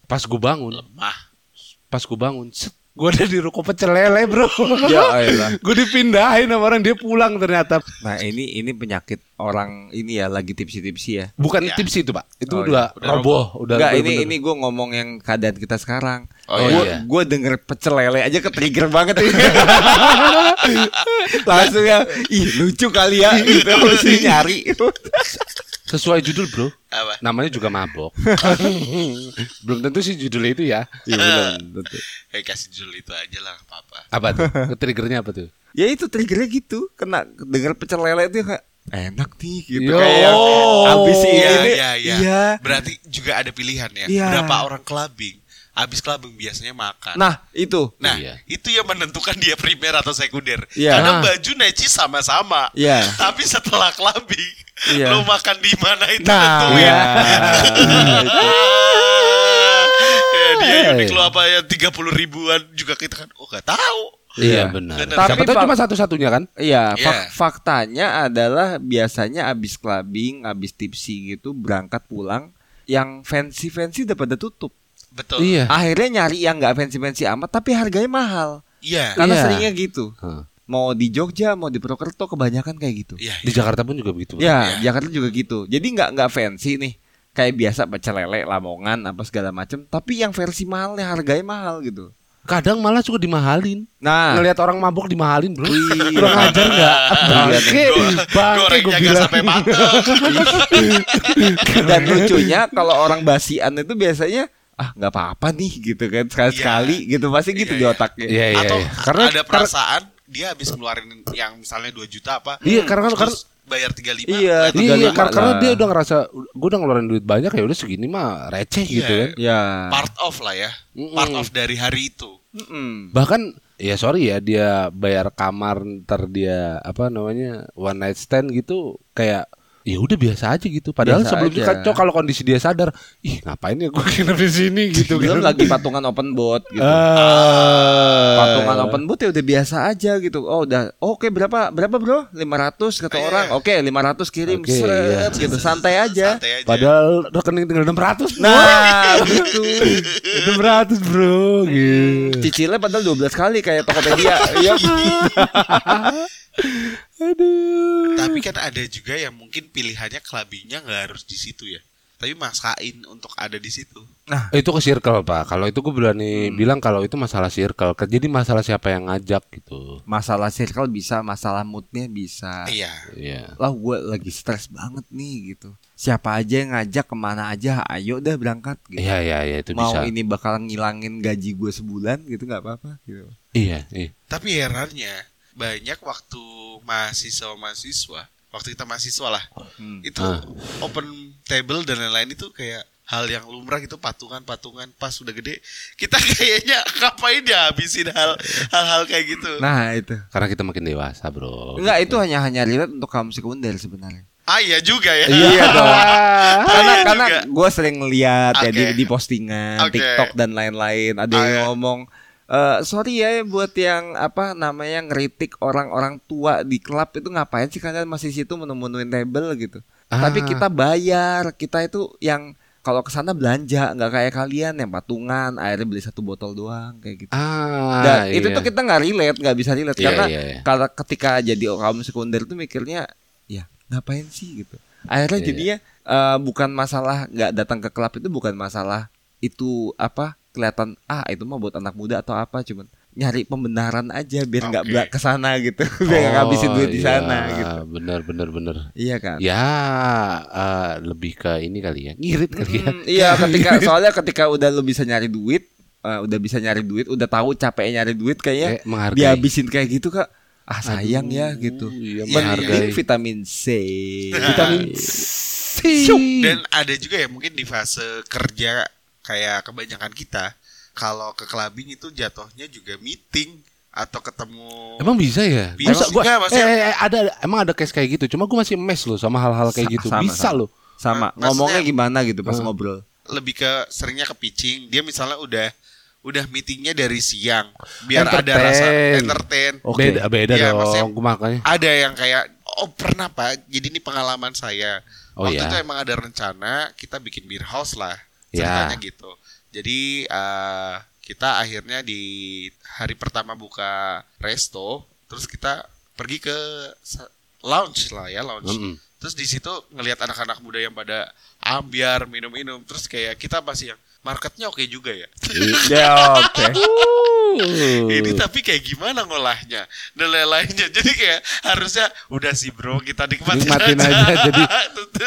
pas gue bangun lemah pas gue bangun set gue ada di ruko pecel lele bro Ya gue dipindahin sama orang dia pulang ternyata Nah, ini ini penyakit orang ini ya lagi tipsi-tipsi ya. bukan Ya. tipsi itu pak itu Oh, udah, Udah roboh udah Enggak, ini ini gue ngomong yang keadaan kita sekarang. Oh, gue iya. gue denger pecel lele aja ke trigger banget ini. Langsung ya, ih lucu kali ya, gitu mesti nyari. Sesuai judul bro apa namanya juga mabok belum tentu sih judulnya itu ya Iya belum tentu. eh kasih judul itu aja lah apa-apa apa tuh triggernya apa tuh Ya itu triggernya gitu, kena denger pecel lele itu kayak enak nih gitu Yo. kayak yang abis ini Iya, nih, iya, iya. iya. Berarti juga ada pilihan ya. Iya. Berapa orang clubbing? Abis clubbing biasanya makan. Nah itu, Nah, Iya. itu yang menentukan dia primer atau sekunder. Iya. Karena Ah. baju neci sama-sama. Iya. Tapi setelah clubbing, Iya. lo makan di mana itu nah, tentuin. iya. ya, dia Hey. unik lo apa ya 30 ribuan juga kita kan oh gak tahu. iya Iya. benar Benar. siapa Tapi Pak- cuma satu-satunya kan Iya, Iya. fak- faktanya adalah biasanya abis clubbing, abis tipsi gitu berangkat pulang, yang fancy fancy udah pada tutup. Betul. iya Akhirnya nyari yang nggak fancy fancy amat, tapi harganya mahal. Iya. Karena Iya. seringnya gitu. Hah. Mau di Jogja, mau di Purwokerto, kebanyakan kayak gitu. Iya. di Jakarta pun juga begitu. Ya, Iya. Jakarta juga gitu. Jadi nggak nggak fancy nih. Kayak biasa pecel lele, lamongan, apa segala macem. Tapi yang versi mahalnya harganya mahal gitu. kadang malah suka dimahalin Nah, ngelihat orang mabok dimahalin bro kurang ajar nggak bangke bangke Gorengnya gue bilang sampai dan lucunya kalau orang basian itu biasanya ah nggak apa-apa nih gitu kan sekali sekali gitu pasti gitu Iya, di iya. otaknya. Iya, iya, Atau iya. Karena ada perasaan dia habis ngeluarin yang misalnya 2 juta apa. Iya, karena kan- bayar 35. Iya, Iya, lima kar- karena lah. dia udah ngerasa gue udah ngeluarin duit banyak ya udah segini mah receh gitu Iya. kan. Ya. part of lah ya. Mm-mm. Part of dari hari itu. Mm-mm. Bahkan ya sorry ya dia bayar kamar ntar dia apa namanya one night stand gitu kayak ya udah biasa aja gitu. Padahal Biasa sebelumnya aja. kan Cok, kalau kondisi dia sadar, ih ngapain ya gue nginep di sini gitu Belum kan. lagi patungan open boat gitu. Ah. Patungan open boat ya udah biasa aja gitu. Oh udah oke berapa berapa bro? 500 kata Iya. orang. Oke 500 kirim Oke, seret, iya. gitu santai aja. Santai aja. Padahal rekening tinggal 600 Nah gitu. 600 bro gitu. Cicilnya padahal 12 kali kayak Tokopedia. Iya. Aduh. Tapi kan ada juga yang mungkin pilihannya clubbingnya nggak harus di situ ya. tapi maksain untuk ada di situ. itu ke circle pak kalau itu gue berani Hmm. bilang kalau itu masalah circle Ke- jadi masalah siapa yang ngajak gitu Masalah circle bisa, masalah moodnya bisa. Iya. Iya Lah gue lagi stres banget nih gitu. Siapa aja yang ngajak ke mana aja, ayo dah berangkat gitu. iya iya iya itu Mau bisa ini bakal ngilangin gaji gue sebulan gitu nggak apa-apa gitu. iya iya Tapi herannya banyak waktu mahasiswa mahasiswa, waktu kita mahasiswa lah, Hmm. itu Ah. open table dan lain-lain itu kayak hal yang lumrah gitu patungan-patungan pas udah gede kita kayaknya ngapain ya habisin hal hal-hal kayak gitu Nah itu. karena kita makin dewasa bro Enggak itu hanya hanya relate untuk kaum sekunder sebenarnya. ah iya juga ya Iya dong. karena Iya karena gue sering lihat ya di, di postingan Oke. TikTok dan lain-lain ada Ah, yang iya. ngomong eh sorry ya buat yang apa namanya ngeritik orang-orang tua di klub itu ngapain sih kalian masih situ menu-menuin table gitu. Tapi Ah. kita bayar, kita itu yang kalau ke sana belanja nggak kayak kalian yang patungan akhirnya beli satu botol doang kayak gitu. ah Dan itu iya. tuh kita nggak relate, nggak bisa relate Iya, karena iya, iya. kalau ketika jadi kaum sekunder tuh mikirnya ya ngapain sih gitu. Akhirnya Iya, jadinya eh, bukan masalah nggak datang ke klub itu bukan masalah itu apa kelihatan ah itu mah buat anak muda atau apa cuman nyari pembenaran aja biar nggak Oke. belak ke sana gitu. Biar nggak ngabisin duit di iya, sana gitu. bener bener bener Iya kan? ya eh, lebih ke ini kali ya ngirit kali ya. Mm, iya ketika soalnya ketika udah lu bisa nyari duit eh, udah bisa nyari duit udah tahu capeknya nyari duit kayaknya Eh, menghargai. dihabisin kayak gitu kak ah sayang ya Aduh, gitu. iya, mending menghargai. vitamin C. Vitamin C. Dan ada juga ya mungkin di fase kerja kayak kebanyakan kita kalau ke clubbing itu jatuhnya juga meeting atau ketemu Emang bisa ya? Bisa Masa sih, gua, eh, maksudnya- eh, eh, ada emang ada case kayak gitu. Cuma gue masih mes loh sama hal-hal kayak Sa- gitu. sama, bisa sama. loh. sama Maksudnya- ngomongnya gimana gitu pas Hmm. ngobrol lebih ke seringnya ke pitching dia misalnya udah udah meetingnya dari siang biar ada Entertain. rasa entertain Oke. Beda beda maksudnya- dong. Makanya. ada yang kayak oh pernah pak jadi ini pengalaman saya Oh, waktu iya. itu emang ada rencana kita bikin beer house lah Iya. ceritanya gitu jadi eh, kita akhirnya di hari pertama buka resto terus kita pergi ke lounge lah ya lounge Mm-mm. terus di situ ngelihat anak-anak muda yang pada ambiar minum-minum terus kayak kita masih yang marketnya oke juga ya? Ya oke. Ini tapi kayak gimana ngolahnya? Dan lain-lainnya. Jadi kayak harusnya udah sih bro kita nikmatin, Nikmatin aja, aja, jadi-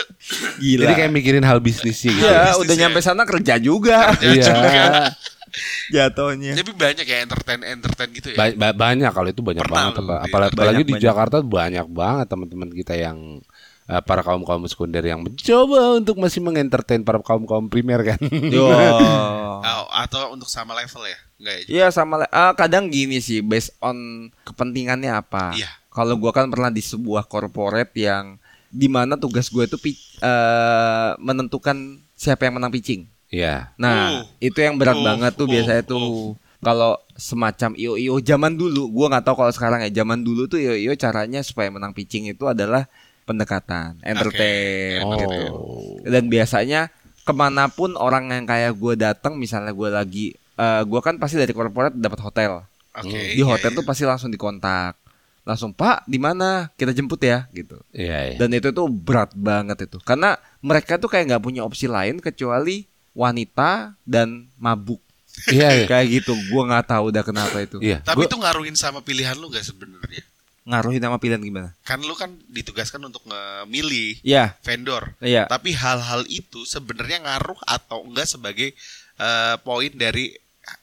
gila. Jadi kayak mikirin hal bisnisnya gitu. ya bisnis udah ya. nyampe sana kerja juga. Iya. jatuhnya. Tapi banyak ya entertain entertain gitu ya? Ba- ba- banyak kalau itu banyak Pernah banget apa apalagi, banyak, apalagi di banyak. Jakarta banyak banget teman-teman kita yang eh, para kaum kaum sekunder yang mencoba untuk masih mengentertain para kaum kaum primer kan. Yo. Oh, atau untuk sama level ya enggak ya Iya sama le- ah, kadang gini sih based on kepentingannya apa. Iya. Kalau gua kan pernah di sebuah corporate yang di mana tugas gue itu eh, menentukan siapa yang menang pitching. Iya. Nah, Uh. itu yang berat Uh, banget tuh uh, biasanya uh. tuh kalau semacam IO IO zaman dulu, gua nggak tahu kalau sekarang ya. Zaman dulu tuh IO IO caranya supaya menang pitching itu adalah pendekatan, entertain Oh. gitu. Dan biasanya ke mana pun orang yang kayak gue datang, misalnya gue lagi, eh gue kan pasti dari corporate dapat hotel. oke di iya, hotel iya. tuh pasti langsung dikontak, langsung Pak di mana kita jemput ya gitu. Iya, iya. Dan itu tuh berat banget itu, karena mereka tuh kayak nggak punya opsi lain kecuali wanita dan mabuk Iya, iya. kayak gitu. Gua nggak tahu udah kenapa itu. Iya. tapi Gua- itu ngaruhin sama pilihan lu gak sebenarnya Ngaruhin sama pilihan gimana? kan lu kan ditugaskan untuk ngemilih Iya, vendor. Iya. tapi hal-hal itu sebenarnya ngaruh atau enggak sebagai eh, poin dari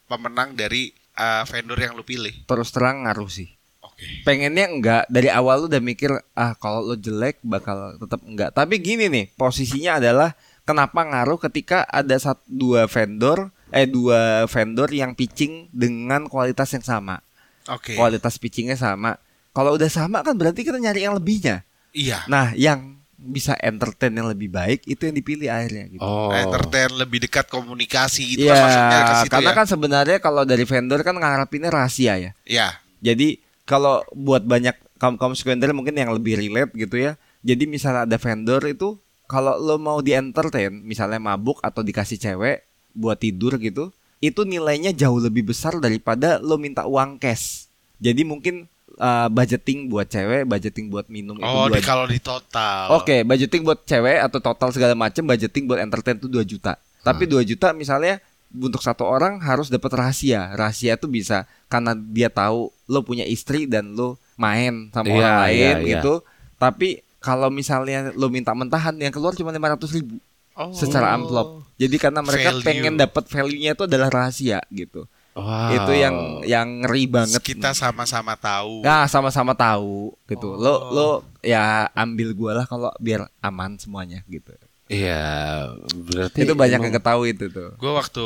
pemenang dari eh, vendor yang lu pilih? Terus terang ngaruh sih. oke. Pengennya enggak. Dari awal lu udah mikir ah kalau lo jelek bakal tetap enggak. Tapi gini nih posisinya adalah kenapa ngaruh ketika ada satu dua vendor eh dua vendor yang pitching dengan kualitas yang sama. Oke. Kualitas pitchingnya sama kalau udah sama kan berarti kita nyari yang lebihnya iya nah yang bisa entertain yang lebih baik itu yang dipilih akhirnya gitu Oh. entertain lebih dekat komunikasi itu Iya, kan maksudnya ke situ karena ya kan sebenarnya kalau dari vendor kan ngarepinnya rahasia ya. Iya. Jadi kalau buat banyak kaum kaum sekunder mungkin yang lebih relate gitu ya. Jadi misalnya ada vendor itu kalau lo mau di entertain, misalnya mabuk atau dikasih cewek buat tidur gitu, itu nilainya jauh lebih besar daripada lo minta uang cash. Jadi mungkin uh, budgeting buat cewek, budgeting buat minum itu Oh, 2 di kalau di total. Oke, budgeting buat cewek atau total segala macam budgeting buat entertain itu 2 juta. Tapi 2 juta misalnya untuk satu orang harus dapat rahasia. Rahasia tuh bisa karena dia tahu lo punya istri dan lo main sama Iya, orang lain iya, iya. gitu. Tapi kalau misalnya lo minta mentahan yang keluar cuma 500 ribu Oh. secara amplop. Jadi karena mereka Value. pengen dapat value-nya itu adalah rahasia gitu. Wow. Itu yang yang ngeri banget. Kita sama-sama tahu. Nah, sama-sama tahu gitu. Lo Oh. lo ya ambil gua lah kalau biar aman semuanya gitu. Iya, berarti itu banyak yang ketahui itu tuh. Gue waktu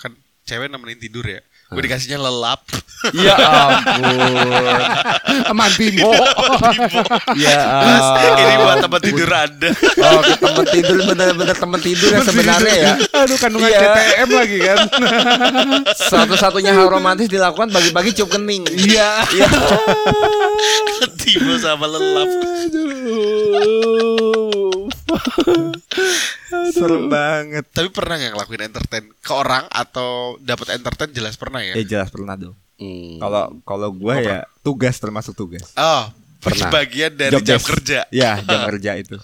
kan cewek nemenin tidur ya. Gue dikasihnya lelap. Ya ampun. Mantimo. ya Mas, ini buat ampun. tempat tidur Anda. Oh, ke temen tidur bener-bener temen tidur yang sebenarnya ya. Aduh kandungan Iya. CTM lagi kan. Satu-satunya hal romantis dilakukan pagi-pagi cium kening. Iya. Iya. Tiba sama lelap. Seru banget. Tapi pernah nggak ngelakuin entertain ke orang atau dapat entertain jelas pernah ya? Ya jelas pernah dong. Hmm. Kalau kalau gua ya tugas termasuk tugas. Oh, Pernah. bagian dari Job jam desk. kerja. Ya, jam kerja itu.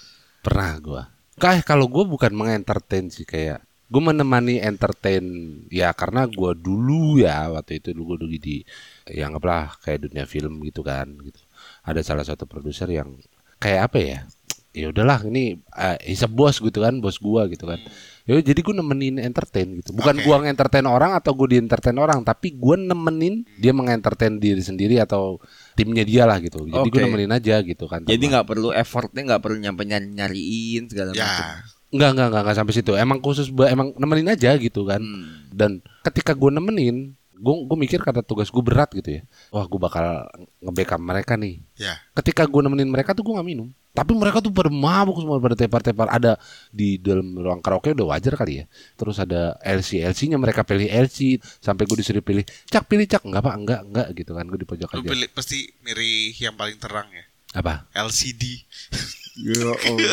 Pernah gua. Kayak kalau gua bukan mengentertain sih kayak gue menemani entertain ya karena gua dulu ya waktu itu dulu dulu di yang apalah kayak dunia film gitu kan gitu ada salah satu produser yang kayak apa ya ya udahlah ini uh, he's a boss gitu kan bos gua gitu kan ya jadi gue nemenin entertain gitu bukan Oke. gua nge-entertain orang atau gue di entertain orang tapi gue nemenin dia mengentertain diri sendiri atau timnya dia lah gitu jadi gue Oke. nemenin aja gitu kan Jadi nggak perlu effortnya nggak perlu nyampe nyari nyariin segala Ya. macam. Enggak, enggak, enggak, enggak sampai situ. Emang khusus buat emang nemenin aja gitu kan. Hmm. Dan ketika gue nemenin, gue gue mikir kata tugas gue berat gitu ya. Wah, gue bakal nge-backup mereka nih. Ya. Ketika gue nemenin mereka tuh gue nggak minum. Tapi mereka tuh pada mabuk semua pada tepar-tepar. Ada di dalam ruang karaoke udah wajar kali ya. Terus ada LC LC-nya mereka pilih LC sampai gue disuruh pilih. Cak pilih cak enggak pak enggak enggak gitu kan gue di pojok Lu aja. pilih pasti milih yang paling terang ya. Apa? LCD. Ya Allah.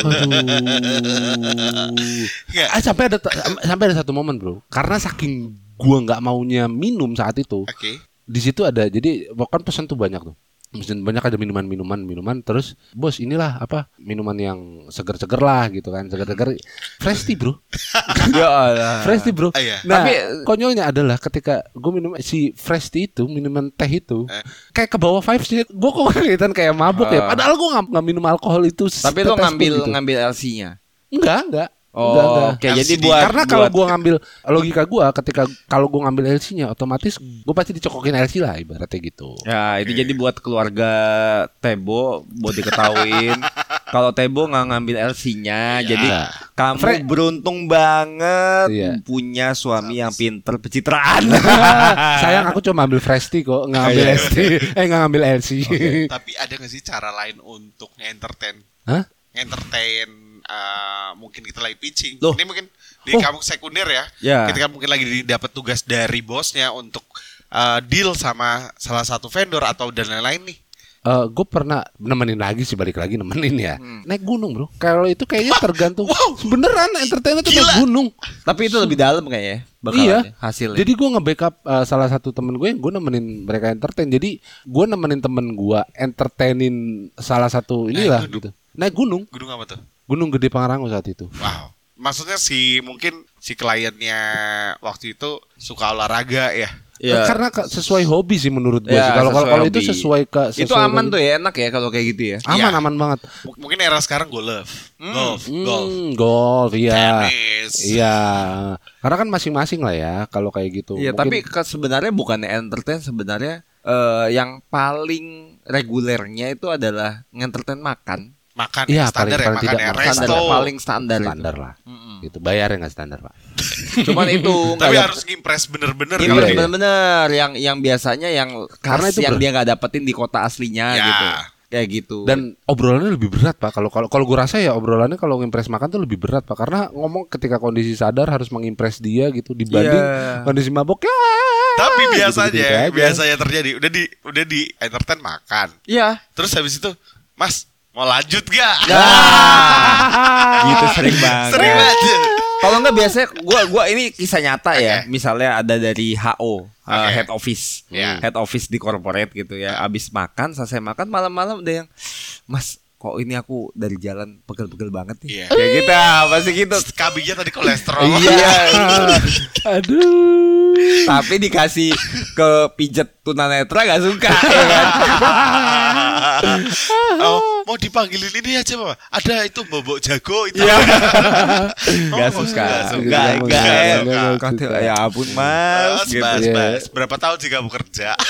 Ah, sampai ada sampai ada satu momen bro. Karena saking gua nggak maunya minum saat itu, Oke. di situ ada jadi kan pesan tuh banyak tuh banyak ada minuman minuman minuman terus bos inilah apa minuman yang seger-seger lah gitu kan seger-seger fresh tea bro ya Allah. fresh tea bro Ah, iya. nah Tapi- konyolnya adalah ketika gue minum si fresh tea itu minuman teh itu Eh. kayak ke bawah five sih gue kok kelihatan kayak mabuk ya Ah. padahal gue nggak nggak minum alkohol itu Tapi lo ngambil gitu. ngambil LC-nya. enggak enggak Oh, Enggak, enggak. oke. Jadi LCD. buat Karena kalau buat- gua ngambil logika gua ketika kalau gua ngambil LC-nya otomatis gua pasti dicokokin LC lah ibaratnya gitu. Ya, itu jadi buat keluarga Tebo buat diketahuin kalau Tebo nggak ngambil LC-nya. Iya. Jadi kamu Fre- beruntung banget Iya. punya suami yang pinter pencitraan. Sayang aku cuma ambil fresh tea kok, nggak ngambil Iya. LC. eh nggak ngambil LC. Tapi ada gak sih cara lain untuk nge-entertain? Hah? Nge-entertain eh, mungkin kita lagi pitching. Loh. Ini mungkin di Oh. kampung sekunder ya. Ya. Ketika mungkin lagi dapat tugas dari bosnya untuk eh, deal sama salah satu vendor atau dan lain-lain nih. gue pernah nemenin lagi sih balik lagi nemenin ya. Naik gunung bro. Kalau itu kayaknya tergantung. wow. Beneran entertainer tuh naik gunung. Tapi itu lebih dalam kayaknya bakalannya, Iya. hasilnya. Jadi gue nge-backup uh, salah satu temen gue yang gue nemenin mereka entertain. Jadi gue nemenin temen gue entertainin salah satu inilah gunung. gitu. Naik gunung. Gunung apa tuh? Gunung Gede Pangrango saat itu. Wow. Maksudnya si mungkin si kliennya waktu itu suka olahraga ya. Iya. Karena sesuai hobi sih menurut gue. Ya, sih. Kalau kalau itu sesuai ke sesuai itu aman hobi. tuh ya, enak ya kalau kayak gitu ya. Aman Iya. aman banget. M- mungkin era sekarang golf. Golf, Hmm, golf. golf, iya. Iya. Karena kan masing-masing lah ya kalau kayak gitu. Iya, Mungkin- tapi ke- sebenarnya bukannya entertain sebenarnya eh, yang paling regulernya itu adalah ngentertain makan. Makan ya, standar paling- ya, paling makan tidak ya, makan. resto. Standar paling standar, standar lah. Mm-mm. Itu bayarnya nggak standar pak. Cuman itu Tapi ada- harus ngimpress bener-bener Ini Iya, kalau iya. bener-bener yang yang biasanya yang Karena itu yang ber- dia nggak dapetin di kota aslinya Ya. gitu. Kayak gitu. Dan obrolannya lebih berat pak. Kalau kalau kalau gue rasa ya obrolannya kalau ngimpress makan tuh lebih berat pak. Karena ngomong ketika kondisi sadar harus mengimpress dia gitu dibanding Iya. kondisi mabok ya. Tapi biasanya, aja. biasanya terjadi udah di udah di entertain makan. Iya. Terus habis itu, Mas, mau lanjut gak? gitu sering banget. Sering banget. Kalau nggak biasanya gua gua ini kisah nyata ya. Oke. Misalnya ada dari HO. uh, Oke. head office, Iya. head office di corporate gitu ya. Abis makan, selesai makan malam-malam udah yang, Mas, kok ini aku dari jalan pegel-pegel banget nih. Iya. Kayak gitu, ah, pasti gitu. Kabinya tadi kolesterol. Iya. Aduh. Tapi dikasih ke pijet tunanetra gak suka ya kan? oh, mau dipanggilin ini aja Pak. Ada itu bobok jago itu. Iya. Oh, Gak oh, suka. nggak suka. Enggak, Nggak enggak. suka. ya ampun mas. Mas, gitu. mas, Iya. mas. Berapa tahun sih kamu kerja?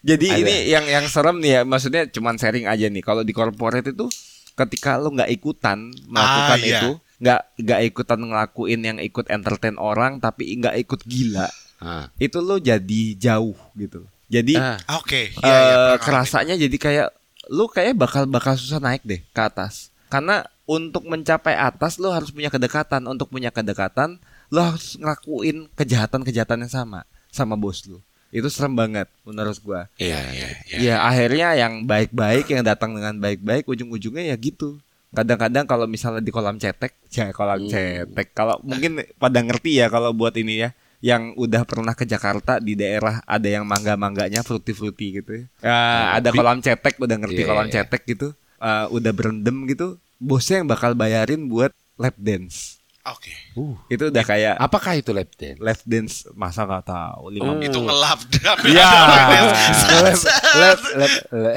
Jadi Ada. ini yang yang serem nih ya, maksudnya cuman sharing aja nih. Kalau di corporate itu ketika lo nggak ikutan melakukan Ah, iya. itu, nggak nggak ikutan ngelakuin yang ikut entertain orang, tapi nggak ikut gila, Ah. itu lo jadi jauh gitu. Jadi Ah. Oke, eh, iya iya. pernah kerasanya jadi kayak lu kayak bakal bakal susah naik deh ke atas. Karena untuk mencapai atas lo harus punya kedekatan. Untuk punya kedekatan lo harus ngelakuin kejahatan-kejahatan yang sama sama bos lu. Itu serem banget menurut gua. Iya, iya. Iya. Ya akhirnya yang baik-baik yang datang dengan baik-baik ujung-ujungnya ya gitu. Kadang-kadang kalau misalnya di kolam cetek, ya kolam Hmm. cetek. Kalau mungkin pada ngerti ya kalau buat ini ya, yang udah pernah ke Jakarta di daerah ada yang mangga-mangganya fruity-fruity gitu ya. Ya, ada bi- kolam cetek udah ngerti Iya, kolam iya. cetek gitu. Eh, udah berendam gitu, bosnya yang bakal bayarin buat lap dance. Oke. Uh. Itu udah kayak Apakah itu lap dance? lap dance masa nggak tahu lima Hmm. Itu ngelap Iya. lap, lap, lap, lap.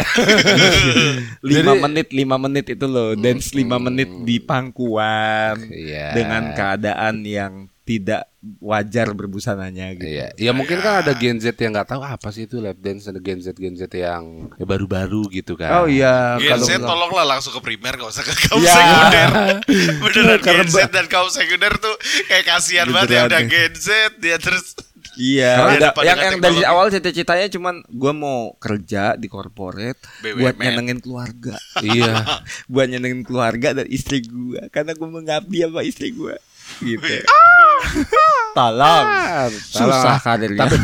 lima Jadi- menit lima menit itu loh dance lima menit di pangkuan Iya. dengan keadaan yang tidak wajar berbusananya gitu. Iya, ya mungkin kan ada Gen Z yang nggak tahu apa sih itu lap dance, ada Gen Z Gen Z yang ya baru-baru gitu kan. Oh iya, Gen kalau Z bilang- tolonglah langsung ke primer gak usah ke kaum Ya. sekunder Beneran Karena Gen Z dan kaum sekunder tuh Kayak kasihan banget ya Udah nih. Gen Z Dia terus Iya, Karena ada yang yang dari awal cita-citanya cuman gue mau kerja di corporate BUMN. buat nyenengin keluarga, Iya. buat nyenengin keluarga dan istri gue, karena gue mengabdi sama istri gue, gitu. Tolong, susah karirnya. Tapi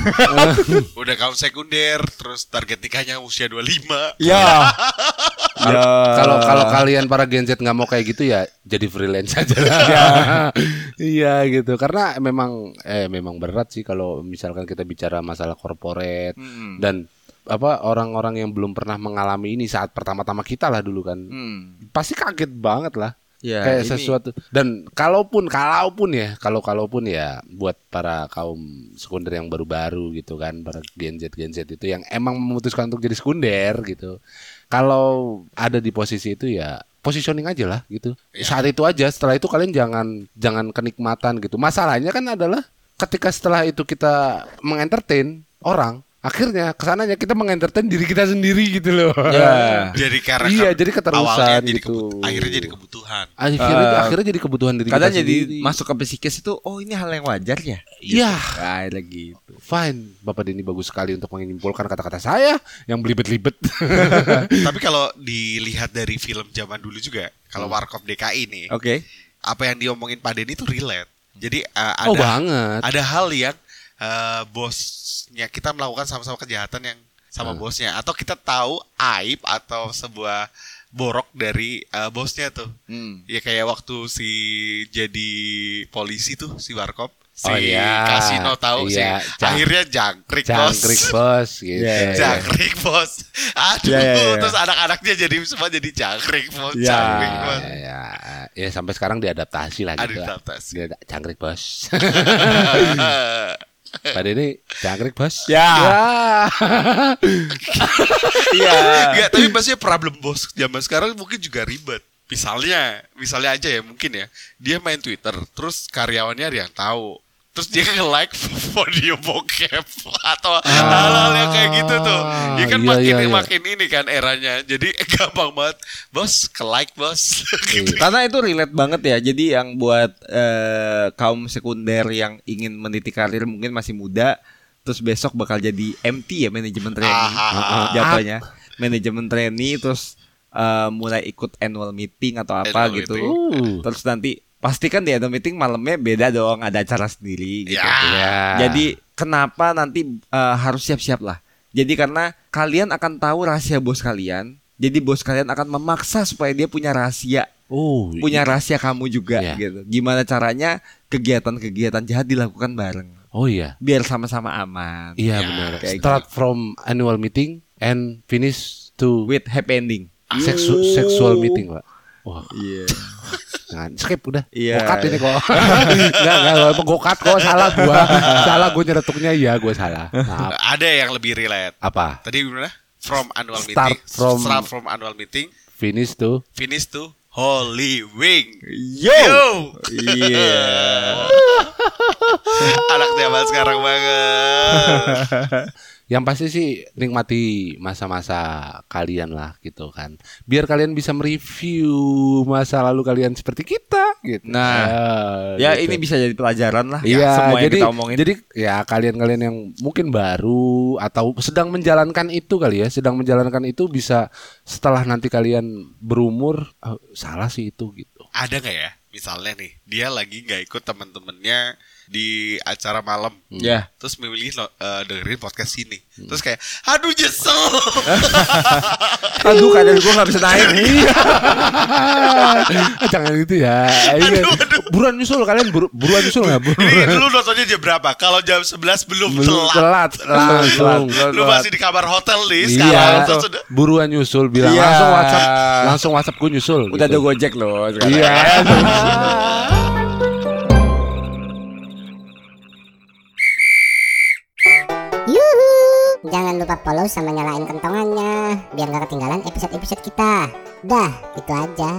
Udah kaum sekunder Terus target nikahnya usia 25 ya, ya. kalau kalau kalian para Gen Z nggak mau kayak gitu ya jadi freelance aja lah. Iya gitu. Karena memang eh memang berat sih kalau misalkan kita bicara masalah corporate Hmm. dan apa orang-orang yang belum pernah mengalami ini saat pertama-tama kita lah dulu kan. Hmm. Pasti kaget banget lah. Ya, kayak ini- sesuatu. Dan kalaupun kalaupun ya kalau kalaupun ya buat para kaum sekunder yang baru-baru gitu kan para Gen Z Gen Z itu yang emang memutuskan untuk jadi sekunder gitu. Kalau ada di posisi itu ya positioning aja lah gitu. Ya. saat itu aja setelah itu kalian jangan jangan kenikmatan gitu. Masalahnya kan adalah ketika setelah itu kita mengentertain orang akhirnya ke sananya kita mengentertain diri kita sendiri gitu loh Ya. Jadi karena Iya, jadi keterusan awalnya jadi gitu. kebut- Akhirnya jadi kebutuhan akhirnya Eh, akhirnya jadi kebutuhan diri Kadang kita jadi sendiri. masuk ke psikis itu, oh ini hal yang wajar ya. Iya. Ah, lagi gitu. Fine, Bapak Denny bagus sekali untuk menyimpulkan kata-kata saya yang belibet-libet. Tapi kalau dilihat dari film zaman dulu juga Kalau Warkop DKI nih Oke. Apa yang diomongin Pak Denny itu relate Jadi uh, ada oh banget. ada hal yang eh, bosnya kita melakukan sama-sama kejahatan yang sama Hmm. bosnya atau kita tahu aib atau sebuah borok dari eh, bosnya tuh Hmm. ya kayak waktu si jadi polisi tuh si Warkop si Oh, iya. kasino tahu Iya, sih jang- akhirnya jangkrik, Jangkrik bos gitu. Iya, iya, jangkrik bos aduh Iya, iya, iya. terus anak-anaknya jadi semua jadi jangkrik bos Iya. jangkrik bos Ya, ya, ya sampai sekarang diadaptasi lah gitu. Adaptasi. Jangkrik bos. Pak Denny jangkrik bos. Ya. Iya. Enggak, tapi maksudnya problem bos zaman sekarang mungkin juga ribet. Misalnya, misalnya aja ya mungkin ya, dia main Twitter, terus karyawannya ada yang tahu, terus dia nge-like video bokep atau hal-hal yang kayak gitu tuh. Ya kan iya, makin iya, iya. makin ini kan eranya, jadi gampang banget, bos ke-like bos. gitu. Karena itu relate banget ya. Jadi yang buat eh, kaum sekunder yang ingin meniti karir mungkin masih muda, terus besok bakal jadi MT ya manajemen training, Ah, jatuhnya manajemen training, terus eh, mulai ikut annual meeting atau apa Annual gitu. meeting. Uh. Terus nanti pasti kan di annual meeting malamnya beda dong, ada acara sendiri gitu. Ya. Ya. Jadi kenapa nanti eh, harus siap-siap lah. Jadi karena kalian akan tahu rahasia bos kalian. Jadi bos kalian akan memaksa supaya dia punya rahasia, Oh, punya rahasia kamu juga Iya. gitu. Gimana caranya kegiatan-kegiatan jahat dilakukan bareng. Oh iya. biar sama-sama aman. Iya Ya, benar. kayak Start from annual meeting and finish to With happy ending. sexu- sexual meeting, Pak. Wah, Iya. jangan skip udah. Iya. Gokat ini kok. enggak, enggak, gokat kok salah gua. salah gua nyeretuknya iya gua salah. Maaf. Ada yang lebih relate. Apa? Tadi gimana? From annual Start meeting, from- start from annual meeting, Finish to finish to Holy Wing. Yo. Iya. Anak zaman sekarang banget. yang pasti sih nikmati masa-masa kalian lah gitu kan. Biar kalian bisa mereview masa lalu kalian seperti kita gitu. Nah, Ya gitu. ini bisa jadi pelajaran lah. Iya, semua yang jadi kita omongin. jadi ya kalian-kalian yang mungkin baru atau sedang menjalankan itu kali ya, sedang menjalankan itu bisa setelah nanti kalian berumur "Oh, salah sih itu gitu. Ada nggak ya? Misalnya nih, dia lagi nggak ikut teman-temannya di acara malam. Ya. Terus memilih eh, dengerin podcast ini. Terus kayak, aduh nyesel. Aduh kadang gue gak bisa naik. Jangan gitu ya. Iya. Buruan nyusul kalian buru- buruan nyusul nggak? ini Buruan. dulu nontonnya jam berapa? Kalau jam 11 belum, Belum telat. telat langsung. Lu masih di kamar hotel nih sekarang. Iya, Terus udah buruan nyusul bilang Iya. langsung WhatsApp, langsung WhatsApp gue nyusul. Udah ada gitu. gojek loh sekarang. Iya. Jangan lupa follow sama nyalain kentongannya biar nggak ketinggalan episode-episode kita. Dah, itu aja.